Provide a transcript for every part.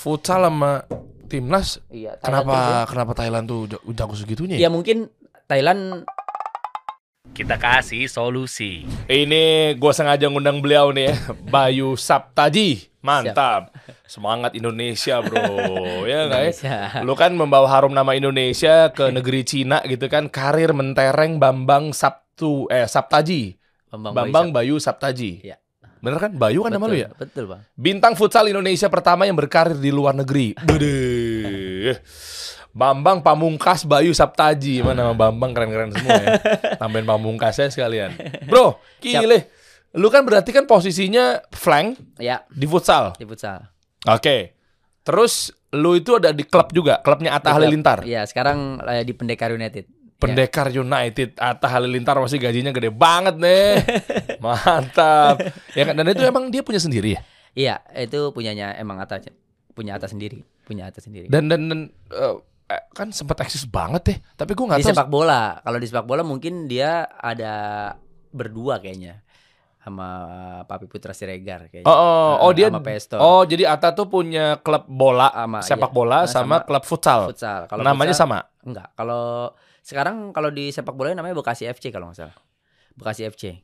futsal sama timnas. Iya. Thailand Kenapa kenapa Thailand tuh jago, segitunya? dia- Ya mungkin Thailand Kita kasih solusi. Ini gue sengaja ngundang beliau nih ya, Bayu Saptaji. Mantap. Semangat Indonesia, Bro. ya nggak ya? Lu kan membawa harum nama Indonesia ke negeri Cina gitu kan. Karir mentereng Bambang Sabtu eh Saptaji. Bambang, Bambang Waisak. Bayu Saptaji. Iya. Bener kan? Bayu kan nama lu Betul, ya? Betul, Bang. Bintang futsal Indonesia pertama yang berkarir di luar negeri. Bede. Bambang Pamungkas Bayu Saptaji. Mana nama Bambang keren-keren semua ya. Tambahin Pamungkasnya sekalian. Bro, gile. Lu kan berarti kan posisinya flank Ya, di futsal. di futsal. Oke. Terus lu itu ada di klub juga, klubnya Atta. Halilintar. Iya, sekarang eh, di Pendekar United. Pendekar United Atta Halilintar pasti gajinya gede banget nih. Mantap. Ya kan dan itu emang dia punya sendiri ya? Iya, itu punyanya emang Atta punya Atta sendiri, punya Atta sendiri. Dan dan, dan eh, kan sempat eksis banget deh. Tapi gue nggak di tahu. sepak bola, kalau di sepak bola mungkin dia ada berdua kayaknya sama Papi Putra Siregar kayaknya. Oh, oh, oh, Eh, dia sama Pesto. Oh, jadi Atta tuh punya klub bola, Sama, sepak iya. bola Nah, sama, sama klub futsal. futsal. Kalau Namanya futsal, sama. Enggak, kalau sekarang kalau di sepak bola namanya Bekasi FC kalau nggak salah. Bekasi FC.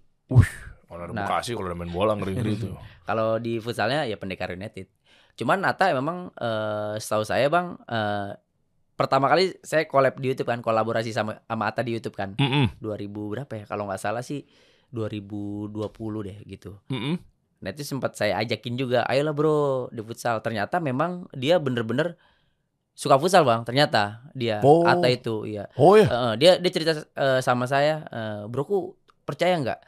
Kalau ada Nah. Bekasi kalau ada main bola ngeri-ngeri tuh. Kalau di futsalnya ya Pendekar United. Cuman Atta memang eh, setahu saya Bang eh, pertama kali saya collab di YouTube kan, kolaborasi sama sama Atta di YouTube kan. Mm-mm, 2000 berapa ya? Kalau nggak salah sih 2020 deh gitu. mm-mm. Nah itu sempat saya ajakin juga, ayolah bro di futsal. Ternyata memang dia bener-bener suka futsal bang. Ternyata dia Oh. Atta itu, iya. Oh ya. Eh, dia dia cerita eh, sama saya, eh, broku percaya nggak?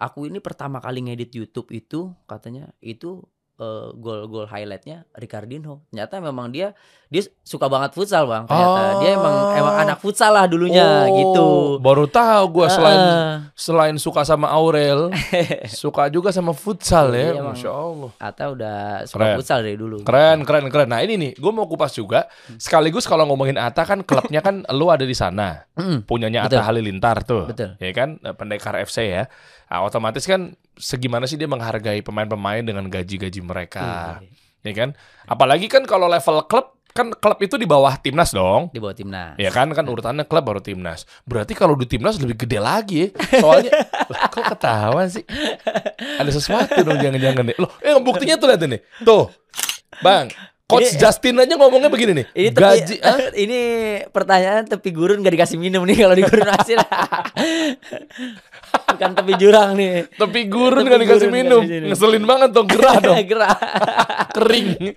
Aku ini pertama kali ngedit YouTube itu katanya itu eh, gol-gol highlightnya Ricardinho. Ternyata memang dia dia suka banget futsal bang. Ternyata dia emang Oh. emang anak futsal lah dulunya Oh, gitu. Baru tahu gua selain Heeh. selain suka sama Aurel, suka juga sama futsal ya. Iya. Masya Allah. Atta udah suka Keren. futsal dari dulu. Keren, keren, keren. Nah ini nih, gue mau kupas juga. Sekaligus kalau ngomongin Atta kan klubnya kan lu ada di sana, Mm, punyanya Betul. Atta Halilintar tuh, betul. ya kan, Pendekar FC ya. Nah, otomatis kan segimana sih dia menghargai pemain-pemain dengan gaji-gaji mereka, Iya, ya kan? Apalagi kan kalau level klub kan klub itu di bawah timnas dong. di bawah timnas. Ya kan kan urutannya klub baru timnas. Berarti kalau di timnas lebih gede lagi ya. Soalnya lah, kok ketawa sih? Ada sesuatu dong jangan-jangan nih. Loh, eh buktinya tuh lihat nih. Tuh. Bang, Coach Ini- Justin aja ngomongnya begini nih. Ini tepi, gaji ah? ini pertanyaan tepi gurun gak dikasih minum nih kalau di gurun hasil. Bukan tepi jurang nih. Tepi gurun Tepi kan dikasih gurun minum. Ngeselin banget dong, gerah dong. Gerah. Kering.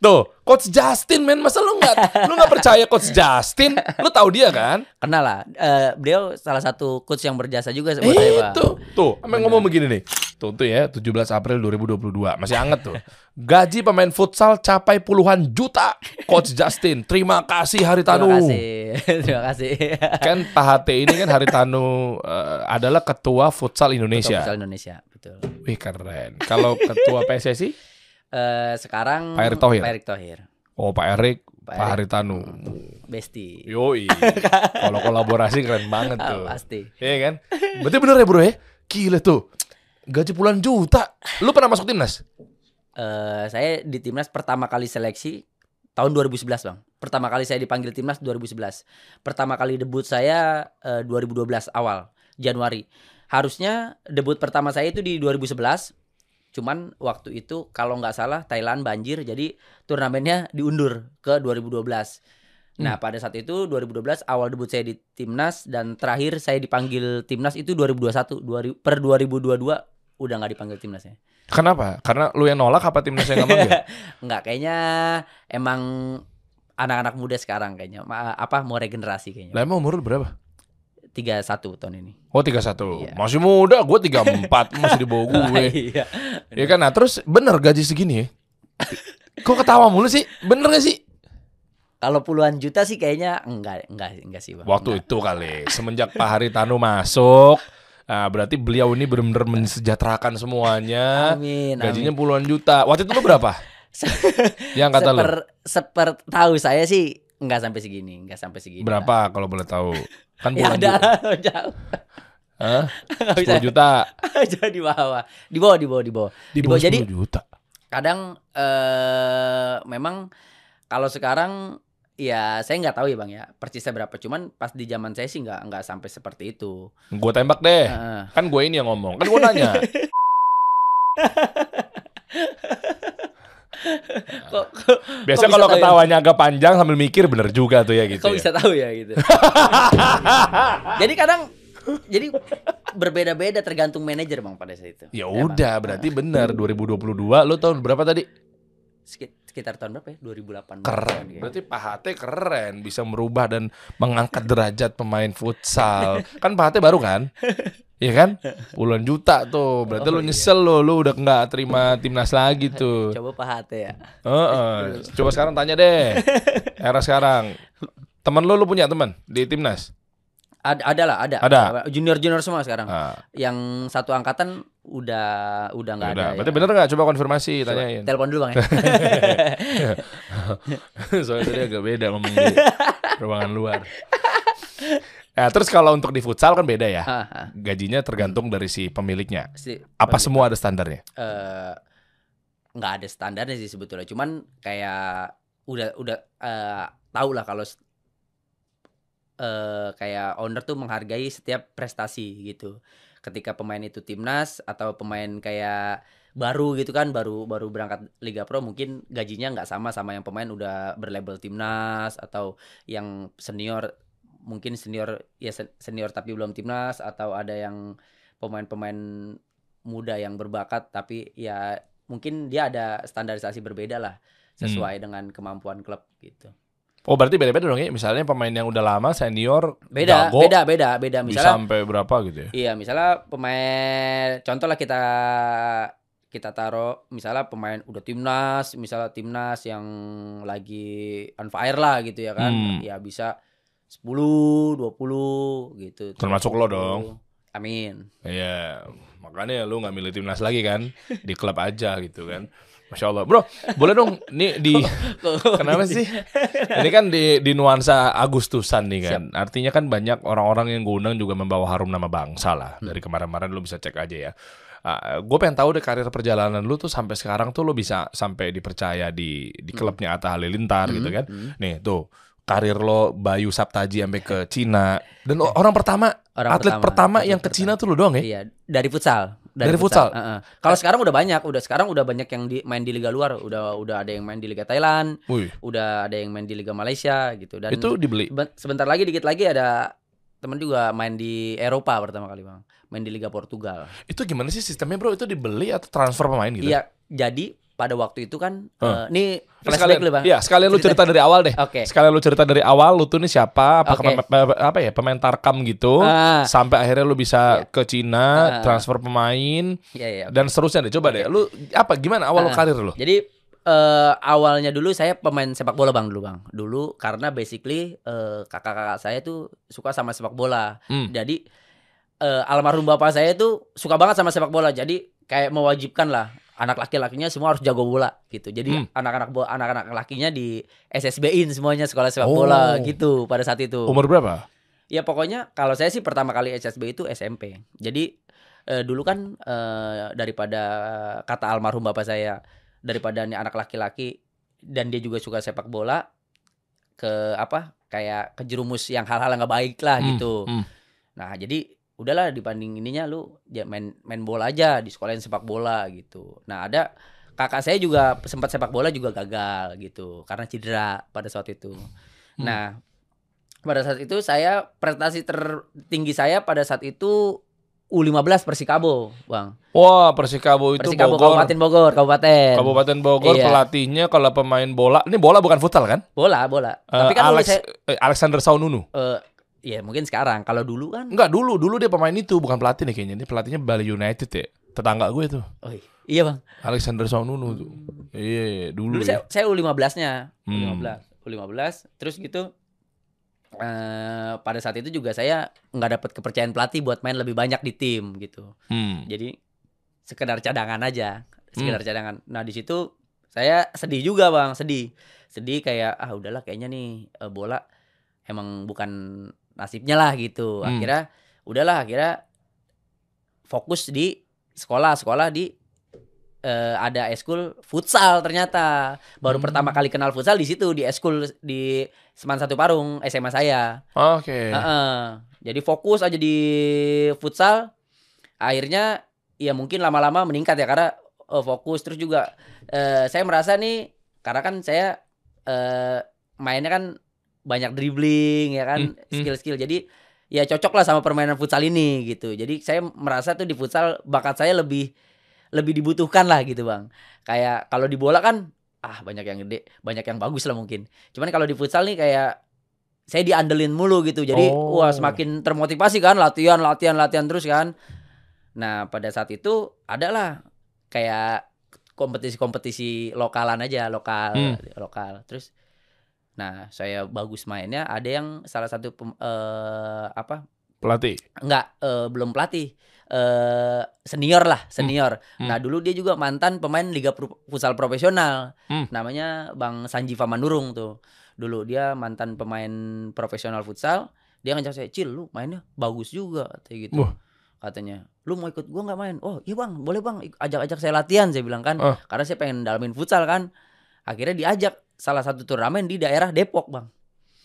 Tuh, Coach Justin men, masa lu nggak lu nggak percaya Coach Justin? Lu tahu dia kan? Kenal lah. Eh, beliau salah satu coach yang berjasa juga buat saya, Pak. Tuh, sampai ngomong begini nih. Tuh, tuh ya, 17 April 2022. Masih anget tuh. Gaji pemain futsal capai puluhan juta. Coach Justin, terima kasih Haritanu. Terima kasih. Terima kasih. Kan Pak HT ini kan Haritanu eh, adalah ketua futsal Indonesia. Futsal Indonesia, betul. Wih, keren. Kalau ketua PSSI? Eh, sekarang Pak Erick Thohir. Pak Erick Thohir. Oh, Pak Erik, Pak Pak. Haritanu. Besti. Yoi. Kalau kolaborasi keren banget Ah, tuh. pasti. Iya kan? Berarti bener ya bro ya? Gila tuh. Gaji puluhan juta. Lu pernah masuk timnas? Eh, saya di timnas pertama kali seleksi tahun 2011 bang. Pertama kali saya dipanggil timnas 2011. Pertama kali debut saya eh, 2012 awal Januari. Harusnya debut pertama saya itu di 2011. Cuman waktu itu kalau nggak salah Thailand banjir jadi turnamennya diundur ke 2012. Nah pada saat itu 2012 awal debut saya di timnas dan terakhir saya dipanggil timnas itu 2021 2000 per 2022 udah nggak dipanggil timnasnya. Kenapa? Karena lu yang nolak apa timnas yang nggak manggil? Enggak, kayaknya emang anak-anak muda sekarang kayaknya Ma- apa mau regenerasi kayaknya. Lah emang umur lu berapa? 31 tahun ini. Oh 31 Iya. Masih muda, gue 34 Masih di bawah gue Iya. Ya kan, nah terus bener gaji segini ya? Kok ketawa mulu sih? Bener gak sih? Kalau puluhan juta sih kayaknya enggak enggak enggak sih, Bang. Waktu Enggak. itu kali Semenjak Pak Haritanu masuk Nah berarti beliau ini bener-bener mensejahterakan semuanya Amin. Gajinya amin. puluhan juta Waktu itu lu berapa? Yang kata lu? seper seper tahu saya sih enggak sampai segini, enggak sampai segini. Berapa kalau boleh tahu? Kan Ya ada jauh. Hah? Enggak bisa 10 juta jauh di bawah. Di bawah, di bawah, di bawah, di bawah. Di Di bawah bawah, jadi 10 juta kadang eh memang kalau sekarang ya saya nggak tahu ya bang ya persisnya berapa cuman pas di zaman saya sih nggak nggak sampai seperti itu Gue tembak deh. Heeh. Kan gue ini yang ngomong. Kan gue nanya. kok, kok, Biasa Kok bisa kalau ya? ketawanya agak panjang sambil mikir bener juga tuh ya gitu. kok ya. bisa tahu ya gitu jadi kadang jadi berbeda-beda tergantung manajer bang pada saat itu Ya Bang? udah, berarti bener 2022 lu tahun berapa tadi? Sekit- sekitar tahun berapa ya 2008 Keren. gitu. Berarti Pak Hate keren bisa merubah dan mengangkat derajat pemain futsal. kan Pak Hate baru kan? Iya kan? Puluhan juta tuh. Berarti Oh, lu iya. nyesel lo, lu udah nggak terima timnas lagi tuh. coba Pak Hate ya Heeh. Coba sekarang tanya deh. Era sekarang. Temen lu lu punya teman di timnas? Ada ada lah ada Ada. junior junior semua sekarang Ah, yang satu angkatan udah udah nggak ada udah. ya. Berarti bener nggak? Coba konfirmasi, Coba tanyain. telepon dulu bang ya Soalnya tadi agak beda ngomong di ruangan luar. Nah, terus kalau untuk di futsal kan beda ya. Ah, ah. Gajinya tergantung dari si pemiliknya. Si- Apa pemilik- semua ada standarnya? eh, nggak ada standarnya sih sebetulnya cuman kayak udah udah eh, tahu lah kalau eh, kayak owner tuh menghargai setiap prestasi gitu ketika pemain itu timnas atau pemain kayak baru gitu kan baru baru berangkat Liga Pro mungkin gajinya nggak sama sama yang pemain udah berlabel timnas atau yang senior mungkin senior ya sen- senior tapi belum timnas atau ada yang pemain-pemain muda yang berbakat tapi ya mungkin dia ada standarisasi berbeda lah sesuai dengan kemampuan klub gitu. Oh, berarti beda-beda dong ya. Misalnya pemain yang udah lama senior Beda, jago, beda, beda, beda. bisa Misalnya sampai berapa gitu ya. Iya, misalnya pemain contoh lah kita kita taruh misalnya pemain udah timnas, misalnya timnas yang lagi on fire lah gitu ya kan. Hmm. Ya bisa 10, 20 gitu. Termasuk lo 30. dong. Amin. Iya, makanya lu nggak milih timnas lagi kan, di klub aja gitu kan. Masya Allah, bro, boleh dong, nih di kenapa sih? Ini kan di di nuansa Agustusan nih kan, artinya kan banyak orang-orang yang undang juga membawa harum nama bangsa lah. Dari kemarin-kemarin lu bisa cek aja ya. gue pengen tahu deh karir perjalanan lu tuh sampai sekarang tuh lu bisa sampai dipercaya di di klubnya Atta Halilintar gitu kan. Hmm. Nih tuh karir lo Bayu Saptaji sampai ke Cina dan lo orang pertama Orang atlet pertama, atlet yang ke Cina tuh lo doang ya? Iya, dari futsal. Dari futsal? Heeh. Kalau sekarang udah banyak, udah sekarang udah banyak yang di, main di liga luar, udah udah ada yang main di liga Thailand, Wih, udah ada yang main di liga Malaysia gitu dan itu dibeli. seben- sebentar lagi dikit lagi ada teman juga main di Eropa pertama kali, Bang. Main di liga Portugal. Itu gimana sih sistemnya bro? Itu dibeli atau transfer pemain gitu? Iya, jadi pada waktu itu kan eh, nih Terus flashback sekalian, dulu, Bang. Iya, sekalian lu Cerita- cerita dari awal deh. Oke. Sekalian lu cerita dari awal, lu tuh nih siapa? Apa pemain- apa ya pemain tarkam gitu? Ah, Sampai akhirnya lu bisa Iya. ke Cina, Ah. transfer pemain iya iya. dan seterusnya deh. Coba deh, lu apa gimana awal lu Ah. karir lu? Jadi eh, awalnya dulu saya pemain sepak bola bang dulu bang. Dulu karena basically eh, kakak-kakak saya tuh suka sama sepak bola. Hmm. Jadi eh, almarhum bapak saya tuh suka banget sama sepak bola. Jadi kayak mewajibkan lah anak laki-lakinya semua harus jago bola gitu. Jadi Hmm. anak-anak bo- anak-anak lakinya di SSB-in semuanya sekolah sepak Oh. bola gitu pada saat itu. Umur berapa? Ya pokoknya kalau saya sih pertama kali SSB itu SMP. Jadi eh, dulu kan eh, daripada kata almarhum bapak saya daripada nih anak laki-laki dan dia juga suka sepak bola ke apa kayak kejerumus yang hal-hal yang nggak baik lah Hmm, gitu. hmm. Nah jadi udahlah dibanding ininya lu ya main main bola aja di sekolahin sepak bola gitu. Nah ada kakak saya juga sempat sepak bola juga gagal gitu karena cedera pada saat itu. Hmm. Nah pada saat itu saya prestasi tertinggi saya pada saat itu U15 Persikabo, Bang. Wah, Persikabo itu Persikabo Bogor. Kabupaten Bogor, Kabupaten. Kabupaten Bogor Iya. pelatihnya kalau pemain bola, ini bola bukan futsal kan? Bola, bola. Eh, Tapi kan Alex, saya eh, Alexander Saununu. eh, ya mungkin sekarang. Kalau dulu kan Enggak dulu, dulu dia pemain itu bukan pelatih nih kayaknya. Ini pelatihnya Bali United ya. Tetangga gue tuh. oh, iya, Bang. Alexander Saununu tuh. Iya, dulu, Dulu ya. saya saya U15-nya. Hmm. U15. U15 terus gitu eh pada saat itu juga saya nggak dapat kepercayaan pelatih buat main lebih banyak di tim gitu. Hmm. Jadi sekedar cadangan aja, sekedar cadangan. Nah, di situ saya sedih juga, Bang, sedih. Sedih kayak ah udahlah kayaknya nih eh, bola emang bukan nasibnya lah gitu. Hmm. Akhirnya udahlah akhirnya fokus di sekolah, sekolah di eh, ada eskul futsal ternyata. Baru Hmm. pertama kali kenal futsal di situ di eskul di Seman Satu Parung SMA saya. Oke. Heeh. Jadi fokus aja di futsal. Akhirnya ya mungkin lama-lama meningkat ya karena eh, fokus terus juga eh, saya merasa nih karena kan saya eh, mainnya kan banyak dribbling ya kan Hmm, hmm. skill-skill. Jadi ya cocok lah sama permainan futsal ini gitu. Jadi saya merasa tuh di futsal bakat saya lebih lebih dibutuhkan lah gitu, Bang. Kayak kalau di bola kan ah banyak yang gede, banyak yang bagus lah mungkin. Cuman kalau di futsal nih kayak saya diandelin mulu gitu. Jadi Oh. wah semakin termotivasi kan latihan latihan latihan terus kan. Nah, pada saat itu adalah kayak kompetisi-kompetisi lokalan aja, lokal, Hmm. lokal. Terus nah, saya bagus mainnya, ada yang salah satu pem- eh, apa? Pelatih. Enggak, eh, belum pelatih. Eh senior lah, senior. Hmm. Nah, dulu dia juga mantan pemain Liga Futsal Profesional. Hmm. Namanya Bang Sanji Famanurung tuh. Dulu dia mantan pemain profesional futsal. Dia ngajak saya, "Cil, lu mainnya bagus juga." Katanya gitu. Wah. Katanya, "Lu mau ikut gua nggak main?" "Oh, iya Bang, boleh Bang. Ajak-ajak saya latihan." Saya bilang kan. Ah. Karena saya pengen dalamin futsal kan. Akhirnya diajak salah satu turnamen di daerah Depok, Bang.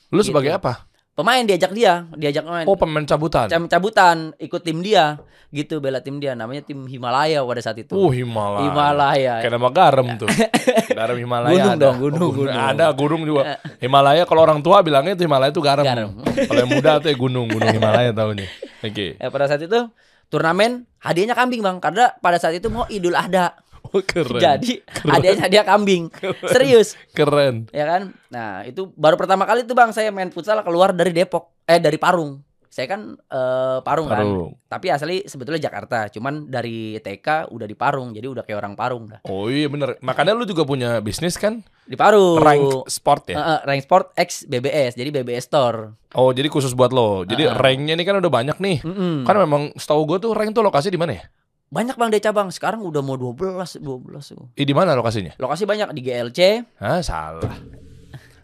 Lu Gitu. sebagai apa? Pemain diajak dia, diajak main. Oh, pemain cabutan. Cam cabutan ikut tim dia gitu bela tim dia namanya tim Himalaya pada saat itu Uh, Himalaya. Himalaya Kayak nama garam tuh. garam Himalaya Gunung ada. dong, gunung, Oh, gunung. Ada gunung juga. Himalaya kalau orang tua bilangnya itu Himalaya itu garam. Garam. kalau yang muda tuh ya gunung, gunung Himalaya tahunya. Oke. Eh, pada saat itu turnamen hadiahnya kambing bang karena pada saat itu mau Idul Adha Oh, keren. jadi hadiahnya hadiah kambing serius keren. ya kan nah itu baru pertama kali tuh bang saya main futsal keluar dari Depok eh dari Parung saya kan eh, Parung, kan Parung. tapi asli sebetulnya Jakarta cuman dari TK udah di Parung jadi udah kayak orang Parung dah Oh iya bener. Makanya lu juga punya bisnis kan? di Parung Rank sport ya? eh, rank sport X BBS jadi BBS Store Oh jadi khusus buat lo. Jadi Ah. ranknya ini kan udah banyak nih. Mm-mm. Kan memang setahu gue tuh rank tuh lokasi di mana ya? Banyak bang deh cabang sekarang udah mau 12 12 tuh. Ih, di mana lokasinya? lokasi banyak di GLC Hah, salah.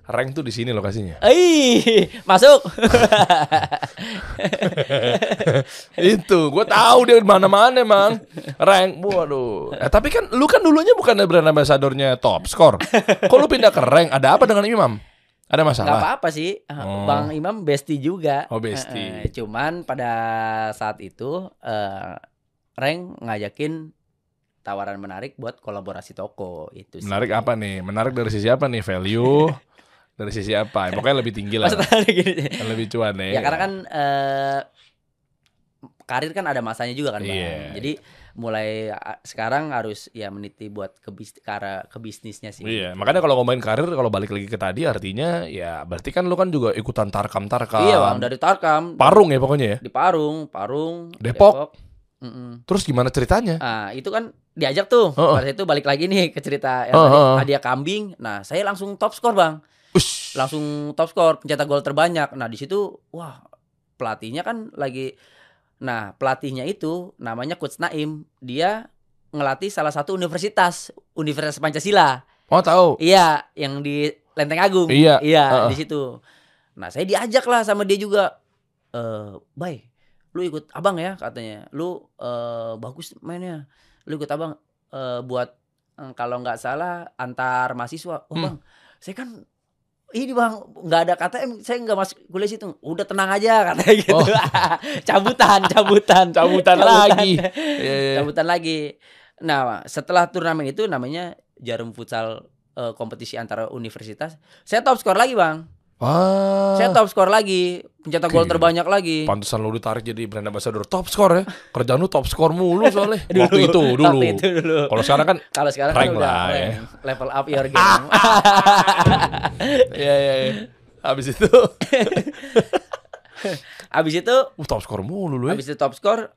Rank tuh di sini lokasinya. Ih, masuk. Itu, gue tahu dia di mana-mana emang. Rank, waduh. Eh, tapi kan lu kan dulunya bukan brand ambassadornya top score. Kok lu pindah ke rank? Ada apa dengan Imam? Ada Gak masalah? apa-apa sih. Eh, Oh. Bang Imam bestie juga. Oh, bestie. Eh, eh, cuman pada saat itu eh Reng ngajakin tawaran menarik buat kolaborasi toko itu sih. Menarik apa nih? Menarik dari sisi apa nih? Value? dari sisi apa? Ya, Pokoknya lebih tinggi lah. Gini. Lebih cuan ya. Ya karena kan eh karir kan ada masanya juga kan, Bang. Iya. Jadi mulai sekarang harus ya meniti buat ke bis, ke arah- ke bisnisnya sih. Iya, makanya kalau ngomongin karir, kalau balik lagi ke tadi artinya ya berarti kan lu kan juga ikutan tarkam-tarkam. Iya, Bang, dari Tarkam Parung ya pokoknya ya. di Parung, Parung, Depok. Mm-mm. Terus gimana ceritanya? Ah, itu kan diajak tuh. Heeh. Pada itu balik lagi nih ke cerita yang Heeh, tadi, hadiah kambing. Nah, saya langsung top skor, Bang. Ush. Langsung top skor, pencetak gol terbanyak. Nah, di situ wah, pelatihnya kan lagi Nah, pelatihnya itu namanya Coach Naim. Dia ngelatih salah satu universitas, Universitas Pancasila. Oh tahu. Iya, yang di Lenteng Agung. Iya, Iya, heeh. di situ. Nah, saya diajak lah sama dia juga. Eh, "Bay, lu ikut Abang ya," katanya. "Lu eh, bagus mainnya. Lu ikut Abang eh, buat eh, kalau nggak salah antar mahasiswa." "Oh, Hmm. Bang, saya kan ini bang nggak ada KTM saya nggak masuk kuliah situ udah tenang aja katanya gitu Oh. cabutan cabutan Cabutan lagi. Iya, iya. cabutan lagi. Nah, setelah turnamen itu namanya Jarum Futsal eh, kompetisi antara universitas. Saya top skor lagi, Bang. Wah. Saya top skor lagi, pencetak gol Gila. terbanyak lagi. Pantesan lu ditarik jadi brand ambassador top score ya. Kerjaan lu top score mulu soalnya. Waktu itu dulu. Waktu itu dulu. Kalau sekarang kan Kalau sekarang kan udah lah, ya. level up your game. Iya iya iya. Habis itu Abis itu, uh, top score mulu lu ya. abis itu top skor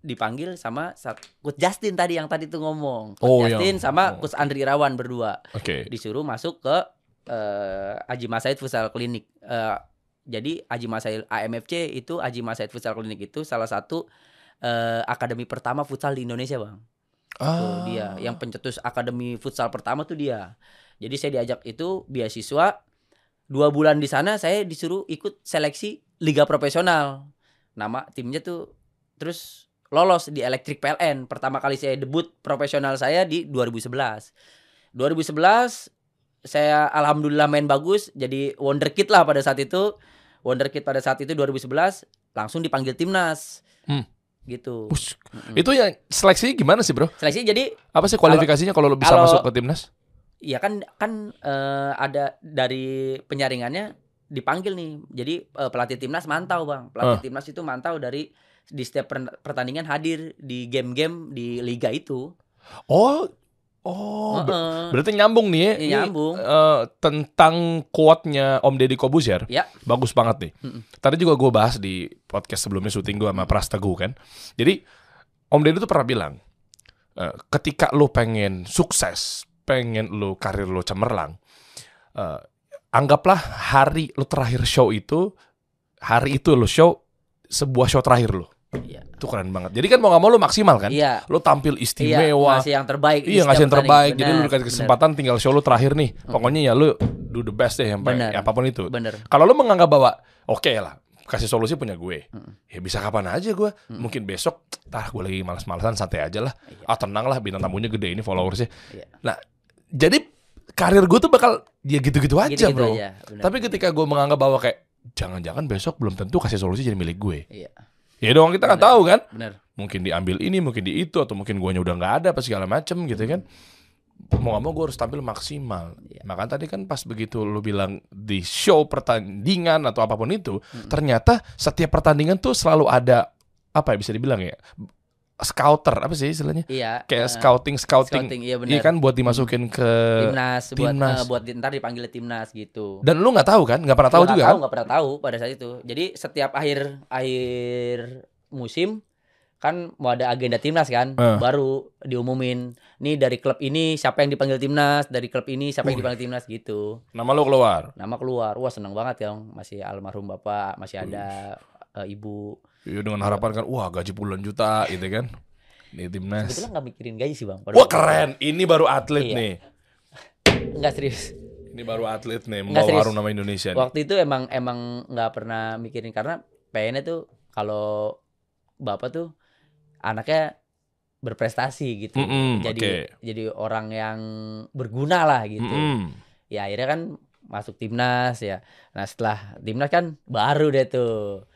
dipanggil sama sa- Coach Justin tadi yang tadi tuh ngomong. Coach Oh, Justin yang- sama oh. Coach Andri Irawan berdua. Oke. disuruh masuk ke eh, Aji Masaid Futsal Clinic. Eh, jadi Aji Masaid AMFC itu Aji Masaid Futsal Clinic itu salah satu eh, akademi pertama futsal di Indonesia, Bang. Tuh Ah. dia yang pencetus akademi futsal pertama tuh dia. Jadi saya diajak itu beasiswa dua bulan di sana saya disuruh ikut seleksi liga profesional. Nama timnya tuh terus lolos di Elektrik PLN. Pertama kali saya debut profesional saya di 2011. 2011 saya alhamdulillah main bagus jadi wonderkid lah pada saat itu. Wonderkid pada saat itu 2011 langsung dipanggil timnas. Hmm. Gitu. Us, Mm-mm. Itu yang seleksinya gimana sih, Bro? Seleksi jadi Apa sih kualifikasinya kalau lo bisa kalau- masuk ke timnas? ya kan kan eh, ada dari penyaringannya dipanggil nih. Jadi eh, pelatih timnas mantau, Bang. Pelatih timnas itu mantau dari di setiap per- pertandingan hadir di game-game di liga itu. Oh, oh, ber- Heeh. berarti nyambung nih ya. Iya, Ini, nyambung. eh, tentang quote-nya Om Deddy Kobusier. Ya. Bagus banget nih. Mm-mm. Tadi juga gue bahas di podcast sebelumnya syuting gue sama Pras Teguh kan. Jadi Om Deddy tuh pernah bilang, eh, ketika lo pengen sukses, pengen lo karir lo cemerlang, eh, anggaplah hari lo terakhir show itu, hari itu lo show sebuah show terakhir lo. Iya. Itu keren banget. Jadi kan mau gak mau lo maksimal kan? Iya. Lo tampil Iya, istimewa. ngasih yang terbaik. Iya ngasih yang terbaik. pertandingan. Jadi lu Benar, dikasih kesempatan tinggal show lu terakhir nih. Pokoknya ya lu do the best deh sampai Benar. ya, apa pun itu. Bener. Kalau lu menganggap bahwa oke lah kasih solusi punya gue. Mm. Ya bisa kapan aja gue. Mungkin besok tah gue lagi malas-malasan santai aja lah. Iya. Ah tenang lah bintang tamunya gede ini followersnya. Iya. Nah jadi karir gue tuh bakal ya gitu-gitu aja Gitu-gitu bro. aja. Tapi ketika gue menganggap bahwa kayak jangan-jangan besok belum tentu kasih solusi jadi milik gue. Iya. Ya dong kita nggak tahu kan. Bener. Mungkin diambil ini, mungkin di itu, atau mungkin guanya udah nggak ada, apa segala macem gitu kan. Mau gak mau gue harus tampil maksimal. Iya. Makanya tadi kan pas begitu lu bilang di show pertandingan atau apa pun itu, Mm-mm. ternyata setiap pertandingan tuh selalu ada apa ya bisa dibilang ya scouter apa sih istilahnya Iya. kayak eh, scouting scouting, scouting, iya benar. iya kan buat dimasukin ke timnas buat timnas. eh, buat di- ntar dipanggil timnas gitu. dan lu nggak tahu kan nggak pernah tahu nggak juga tahu, kan nggak pernah tahu pada saat itu. Jadi setiap akhir akhir musim kan mau ada agenda timnas kan, Eh. baru diumumin nih dari klub ini siapa yang dipanggil timnas, dari klub ini siapa yang dipanggil timnas gitu. nama lu keluar Nama keluar, wah seneng banget ya, masih almarhum bapak, masih ada eh, ibu. Iya, dengan harapan kan wah gaji puluhan juta gitu kan di timnas Sebetulnya nggak mikirin gaji sih bang. pada wah waktu keren ini baru atlet Iya. nih itu. Nggak serius. ini baru atlet nih serius. harum nama Indonesia nih. Waktu itu emang emang nggak pernah mikirin karena pengennya tuh kalau bapak tuh anaknya berprestasi gitu. Mm-mm, jadi oke. jadi orang yang berguna lah gitu. Mm-mm. Ya akhirnya kan masuk timnas ya. Nah setelah timnas kan baru deh tuh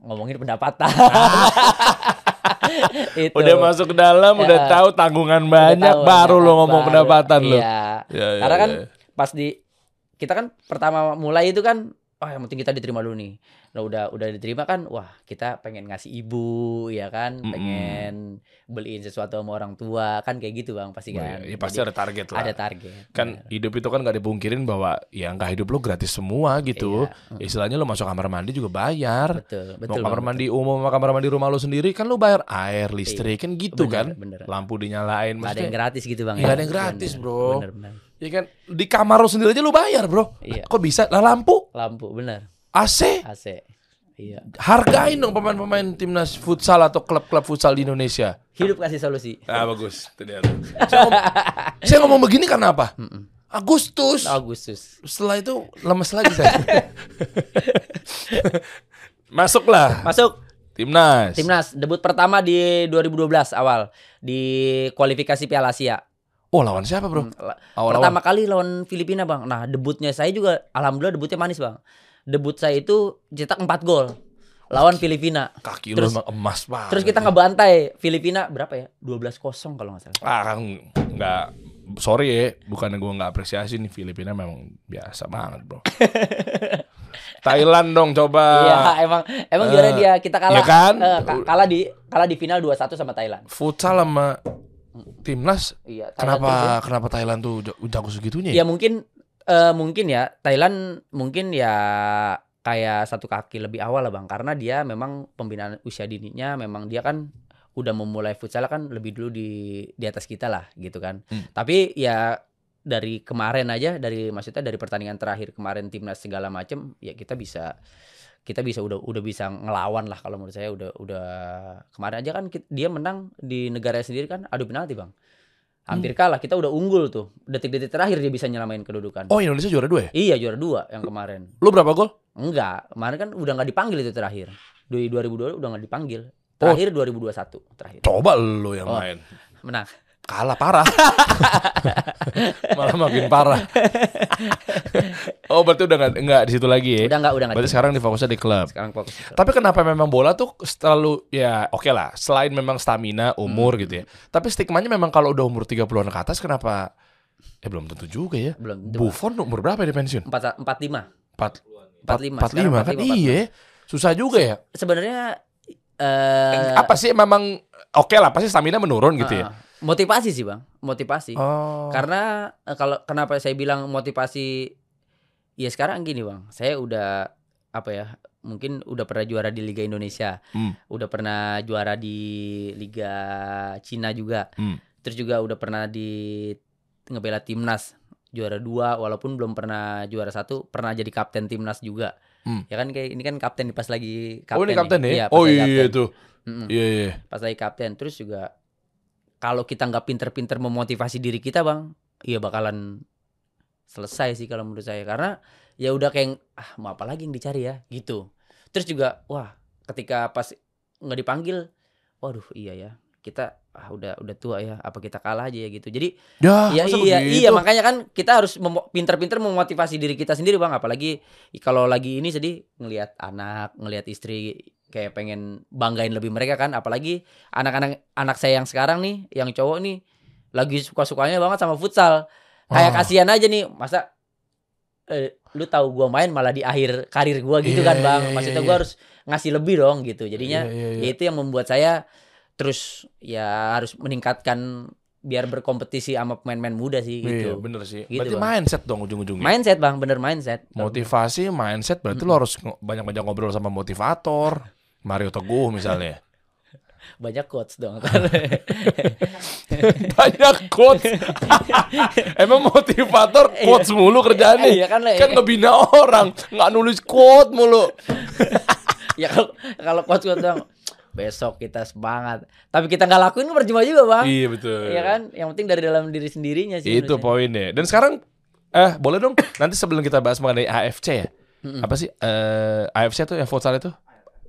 ngomongin pendapatan. itu. udah masuk ke dalam udah Ya. tahu tanggungan Udah banyak tahu, baru lo ngomong pendapatan lo Iya. Ya, ya, Karena kan ya. pas di kita kan pertama mulai itu kan oh yang penting kita diterima dulu nih. Nah udah udah diterima kan wah kita pengen ngasih ibu ya kan, Mm-mm. pengen beliin sesuatu sama orang tua kan kayak gitu Bang pasti kan. iya. Ya, pasti Jadi ada target lah ada target. kan Bener. hidup itu kan gak dipungkirin bahwa ya nggak hidup lo gratis semua gitu Iya. istilahnya lo masuk kamar mandi juga bayar betul, mau betul. kamar Bang, mandi umum sama kamar mandi rumah lo sendiri kan lo bayar air listrik kan gitu Bener, kan bener. lampu dinyalain Nggak ada yang gratis gitu Bang. Ya? ada yang gratis, Bener, bro. Bener, bener. ya kan di kamar lo sendiri aja lo bayar bro Iya. kok bisa lah lampu Lampu bener. AC AC. Iya. hargain dong pemain-pemain timnas futsal atau klub-klub futsal di Indonesia Hidup kasih solusi. Ah bagus, itu dia tuh. Saya, ngom- saya ngomong begini karena apa? Agustus. Agustus. Setelah itu lemes lagi saya. Masuklah Masuk timnas. timnas debut pertama di 2012 awal di kualifikasi Piala Asia. Oh lawan siapa bro? Hmm, la- Awal-awal. Pertama kali lawan Filipina bang. Nah debutnya saya juga alhamdulillah debutnya manis bang. Debut saya itu cetak 4 gol lawan Filipina. Kaki lu terus- emang emas banget. Terus kita ngebantai Filipina berapa ya? 12-0 kalau nggak salah. Ah kan nggak. Sorry ya, bukannya gue nggak apresiasi nih Filipina memang biasa banget bro. Thailand dong coba. Iya emang emang Eh, juara dia kita kalah iya kan? ka- kalah di kalah di final 2-1 sama Thailand. Futsal sama timnas. Iya. Thailand Kenapa ya. kenapa Thailand tuh jago- jago segitunya? Ya mungkin eh, mungkin ya Thailand mungkin ya kayak satu kaki lebih awal lah bang karena dia memang pembinaan usia dininya memang dia kan udah memulai futsal kan lebih dulu di di atas kita lah gitu kan. Hmm. Tapi ya dari kemarin aja dari maksudnya dari pertandingan terakhir kemarin timnas segala macem ya kita bisa kita bisa udah udah bisa ngelawan lah kalau menurut saya udah udah kemarin aja kan ki- dia menang di negara sendiri kan adu penalti bang hampir kalah kita udah unggul tuh detik-detik terakhir dia bisa nyelamain kedudukan Oh Indonesia juara dua ya? iya juara dua yang kemarin Lu berapa gol? enggak kemarin kan udah nggak dipanggil itu terakhir di 2002 udah nggak dipanggil Terakhir 2021 terakhir. Coba lu yang Oh. main. Menang. Kalah parah. Malah makin parah. oh, berarti udah nggak nggak di situ lagi ya? Udah enggak udah enggak. Berarti sekarang difokusnya di klub. sekarang fokus. Tapi kenapa memang bola tuh selalu ya oke lah, selain memang stamina, umur Hmm. gitu ya. Tapi stigmanya memang kalau udah umur 30-an ke atas kenapa eh belum tentu juga ya. Belum tentu. Buffon umur berapa dia pensiun? 4 45. Empat 45. 45 kan? Iya. Susah juga ya. Sebenarnya eh Apa sih memang oke lah pasti stamina menurun gitu ya. Motivasi sih, Bang. Motivasi. Oh. Karena eh, kalau kenapa saya bilang motivasi ya sekarang gini, Bang. Saya udah apa ya? Mungkin udah pernah juara di Liga Indonesia. Hmm. Udah pernah juara di Liga Cina juga. Hmm. Terus juga udah pernah di ngebela timnas juara dua walaupun belum pernah juara satu pernah jadi kapten timnas juga Hmm. ya kan kayak ini kan kapten nih, pas lagi kapten oh ini nih. kapten ya? Iya, pas oh iya kapten. itu. Iya iya. pas lagi kapten terus juga kalau kita nggak pinter-pinter memotivasi diri kita bang iya bakalan selesai sih kalau menurut saya. Karena ya udah kayak ah mau apa lagi yang dicari ya? Gitu. Terus juga wah ketika pas nggak dipanggil waduh iya ya kita ah udah udah tua ya apa kita kalah aja ya? Gitu. Jadi Ya, ya iya begitu? iya makanya kan kita harus memo- pinter-pinter memotivasi diri kita sendiri bang. Apalagi kalau lagi ini sedih ngelihat anak ngelihat istri kayak pengen banggain lebih mereka kan apalagi anak-anak anak saya yang sekarang nih yang cowok nih lagi suka-sukanya banget sama futsal kayak Ah. kasihan aja nih masa eh, lu tahu gua main malah di akhir karir gua gitu Iya, kan bang iya, maksudnya iya, gua iya. harus ngasih lebih dong gitu jadinya Iya, iya, iya. ya itu yang membuat saya terus ya harus meningkatkan biar berkompetisi sama pemain-pemain muda sih Iya, gitu. bener sih. Gitu, berarti Bang. mindset dong ujung-ujungnya. Mindset bang, bener mindset. Motivasi, mindset berarti lo harus banyak-banyak ngobrol sama motivator. Mario Teguh misalnya. Banyak quotes dong. banyak quotes. Emang motivator quotes mulu kerjaannya. Iya kan, kan ngebina orang, nggak nulis quote mulu. ya kalau kalau quotes quotes dong. Besok kita semangat. Tapi kita nggak lakuin percuma juga bang. iya betul. Iya kan? Yang penting dari dalam diri sendirinya sih. Itu poinnya. Dan sekarang eh boleh dong nanti sebelum kita bahas mengenai AFC ya. Mm-mm. Apa sih eh AFC tuh yang futsal itu?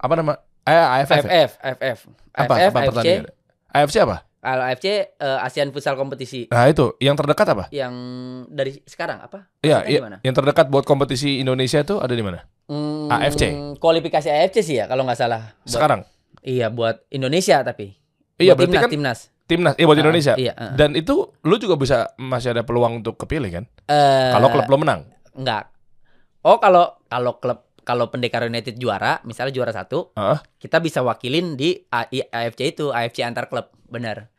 Apa nama? Eh. AFF. ya? AFF, AFF, Apa? AFF, apa AFC. pertandingan? AFC apa? Kalau AFC eh, ASEAN Futsal Kompetisi Nah itu yang terdekat apa? yang dari sekarang apa? Iya, gimana? yang terdekat buat kompetisi Indonesia itu ada di mana? Hmm, AFC? Kualifikasi AFC sih ya kalau nggak salah. Buat- Sekarang. Iya buat Indonesia tapi. Iya, Buat berarti timnas, kan timnas. timnas, iya buat Ah, Indonesia. Iya. ah. Dan itu lu juga bisa masih ada peluang untuk kepilih kan? Eh, Kalau klub lo menang. enggak. Oh kalau kalau klub kalau Pendekar United juara, misalnya juara satu, Heeh. kita bisa wakilin di A- I- AFC itu, AFC antar klub, benar.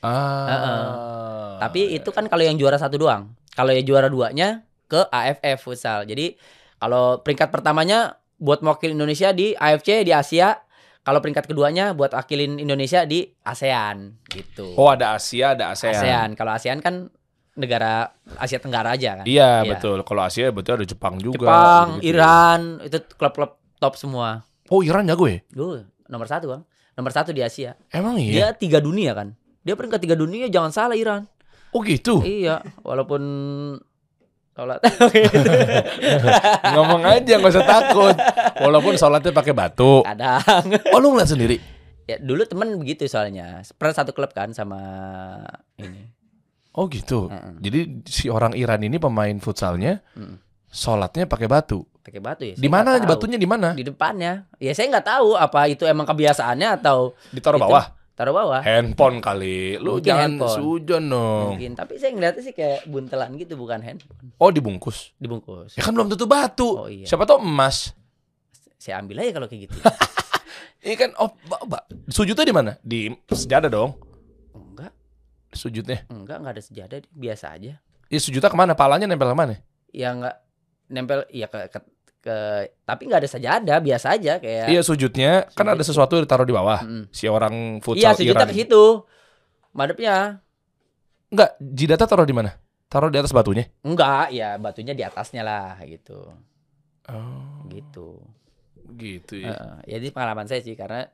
Ah. Tapi itu kan kalau yang juara satu doang. Kalau yang juara duanya ke AFF futsal. Jadi kalau peringkat pertamanya buat mewakili Indonesia di AFC di Asia. Kalau peringkat keduanya buat wakilin Indonesia di ASEAN gitu. Oh, ada Asia, ada ASEAN. ASEAN. Kalau ASEAN kan negara Asia Tenggara aja kan. Iya, Iya. betul. Kalau Asia betul ada Jepang juga. Jepang, gitu-gitu. Iran, itu klub-klub top semua. Oh, Iran jago ya? Duh, nomor satu bang. Nomor satu di Asia. Emang iya? Dia tiga dunia kan. Dia peringkat tiga dunia jangan salah Iran. Oh, gitu. iya, walaupun sholat. Ngomong aja nggak usah takut. Walaupun sholatnya pakai batu. Kadang. Oh, lu ngeliat sendiri? ya dulu temen begitu soalnya. Pernah satu klub kan sama ini. Oh, gitu. Heeh. Jadi si orang Iran ini pemain futsalnya Mm. sholatnya pakai batu. Pakai batu ya. Di mana batunya di mana? Di depannya. Ya saya nggak tahu apa itu emang kebiasaannya atau Ditaruh Itu. bawah. taruh bawah. Handphone kali. Lu Mungkin jangan sujon dong. Mungkin. Tapi saya ngeliatnya sih kayak buntelan gitu bukan handphone. Oh, dibungkus. Dibungkus. Ya kan belum tentu batu. Oh, iya. Siapa tahu emas. Saya ambil aja kalau kayak gitu. Ini kan oh, ba, ba. sujudnya di mana? Di sejadah dong. enggak, Sujudnya. enggak, enggak ada sejadah, biasa aja. Ya sujudnya ke mana? Palanya nempel ke mana? Ya enggak nempel ya ke, ke, ke- tapi enggak ada sejadah, biasa aja kayak Iya sujudnya kan ada Sujud. sesuatu yang ditaruh di bawah. Mm. Si orang Iya, futsal sujudnya Iran. ke situ. Madepnya Enggak, jidatnya taruh di mana? Taruh di atas batunya. enggak, ya batunya di atasnya lah gitu. Oh, Gitu. gitu ya. Heeh. Jadi pengalaman saya sih karena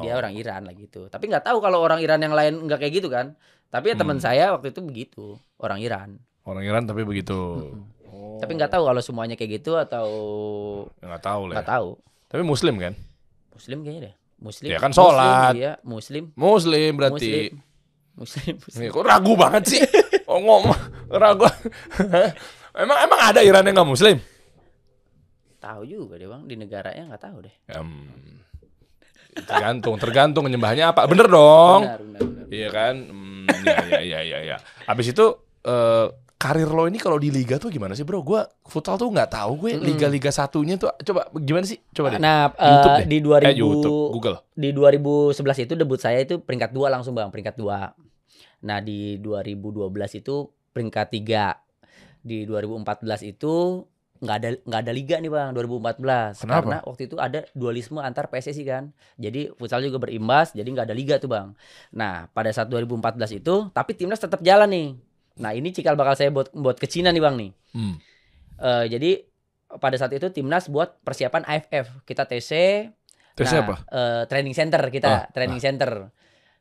dia Oh. orang Iran lah gitu. Tapi nggak tahu kalau orang Iran yang lain enggak kayak gitu kan. Tapi ya teman Hmm. saya waktu itu begitu, orang Iran. Orang Iran tapi begitu. Oh. Tapi nggak tahu kalau semuanya kayak gitu atau nggak tahu lah. nggak ya. tahu. Tapi muslim kan? Muslim kayaknya deh. Muslim. Ya kan sholat. Muslim, iya, Muslim. Muslim berarti. Muslim. Muslim. Nih, kok ragu banget sih? Oh, ngomong ragu. emang emang ada Iran yang nggak Muslim? Tahu juga deh bang, di negaranya nggak tahu deh. Em, tergantung, tergantung nyembahnya apa. Bener dong. Benar, benar, benar. Iya kan? Hmm, ya, ya, ya, ya. Habis itu eh, karir lo ini kalau di liga tuh gimana sih, Bro? Gua futsal tuh nggak tahu gue liga-liga satunya tuh coba gimana sih? Coba deh. Nah, eh, YouTube deh. di 2000 Eh, YouTube, Google. di 2011 itu debut saya itu peringkat dua langsung bang, peringkat dua. Nah di 2012 itu peringkat tiga. Di 2014 itu nggak ada nggak ada liga nih bang 2014 Kenapa? karena waktu itu ada dualisme antar PSSI kan. Jadi futsal juga berimbas jadi nggak ada liga tuh bang. Nah pada saat 2014 itu tapi timnas tetap jalan nih. Nah ini cikal bakal saya buat buat ke Cina nih bang nih. Hmm. Eh, jadi pada saat itu timnas buat persiapan AFF kita TC Tesnya Nah, apa? eh, training center Ah, kita, training center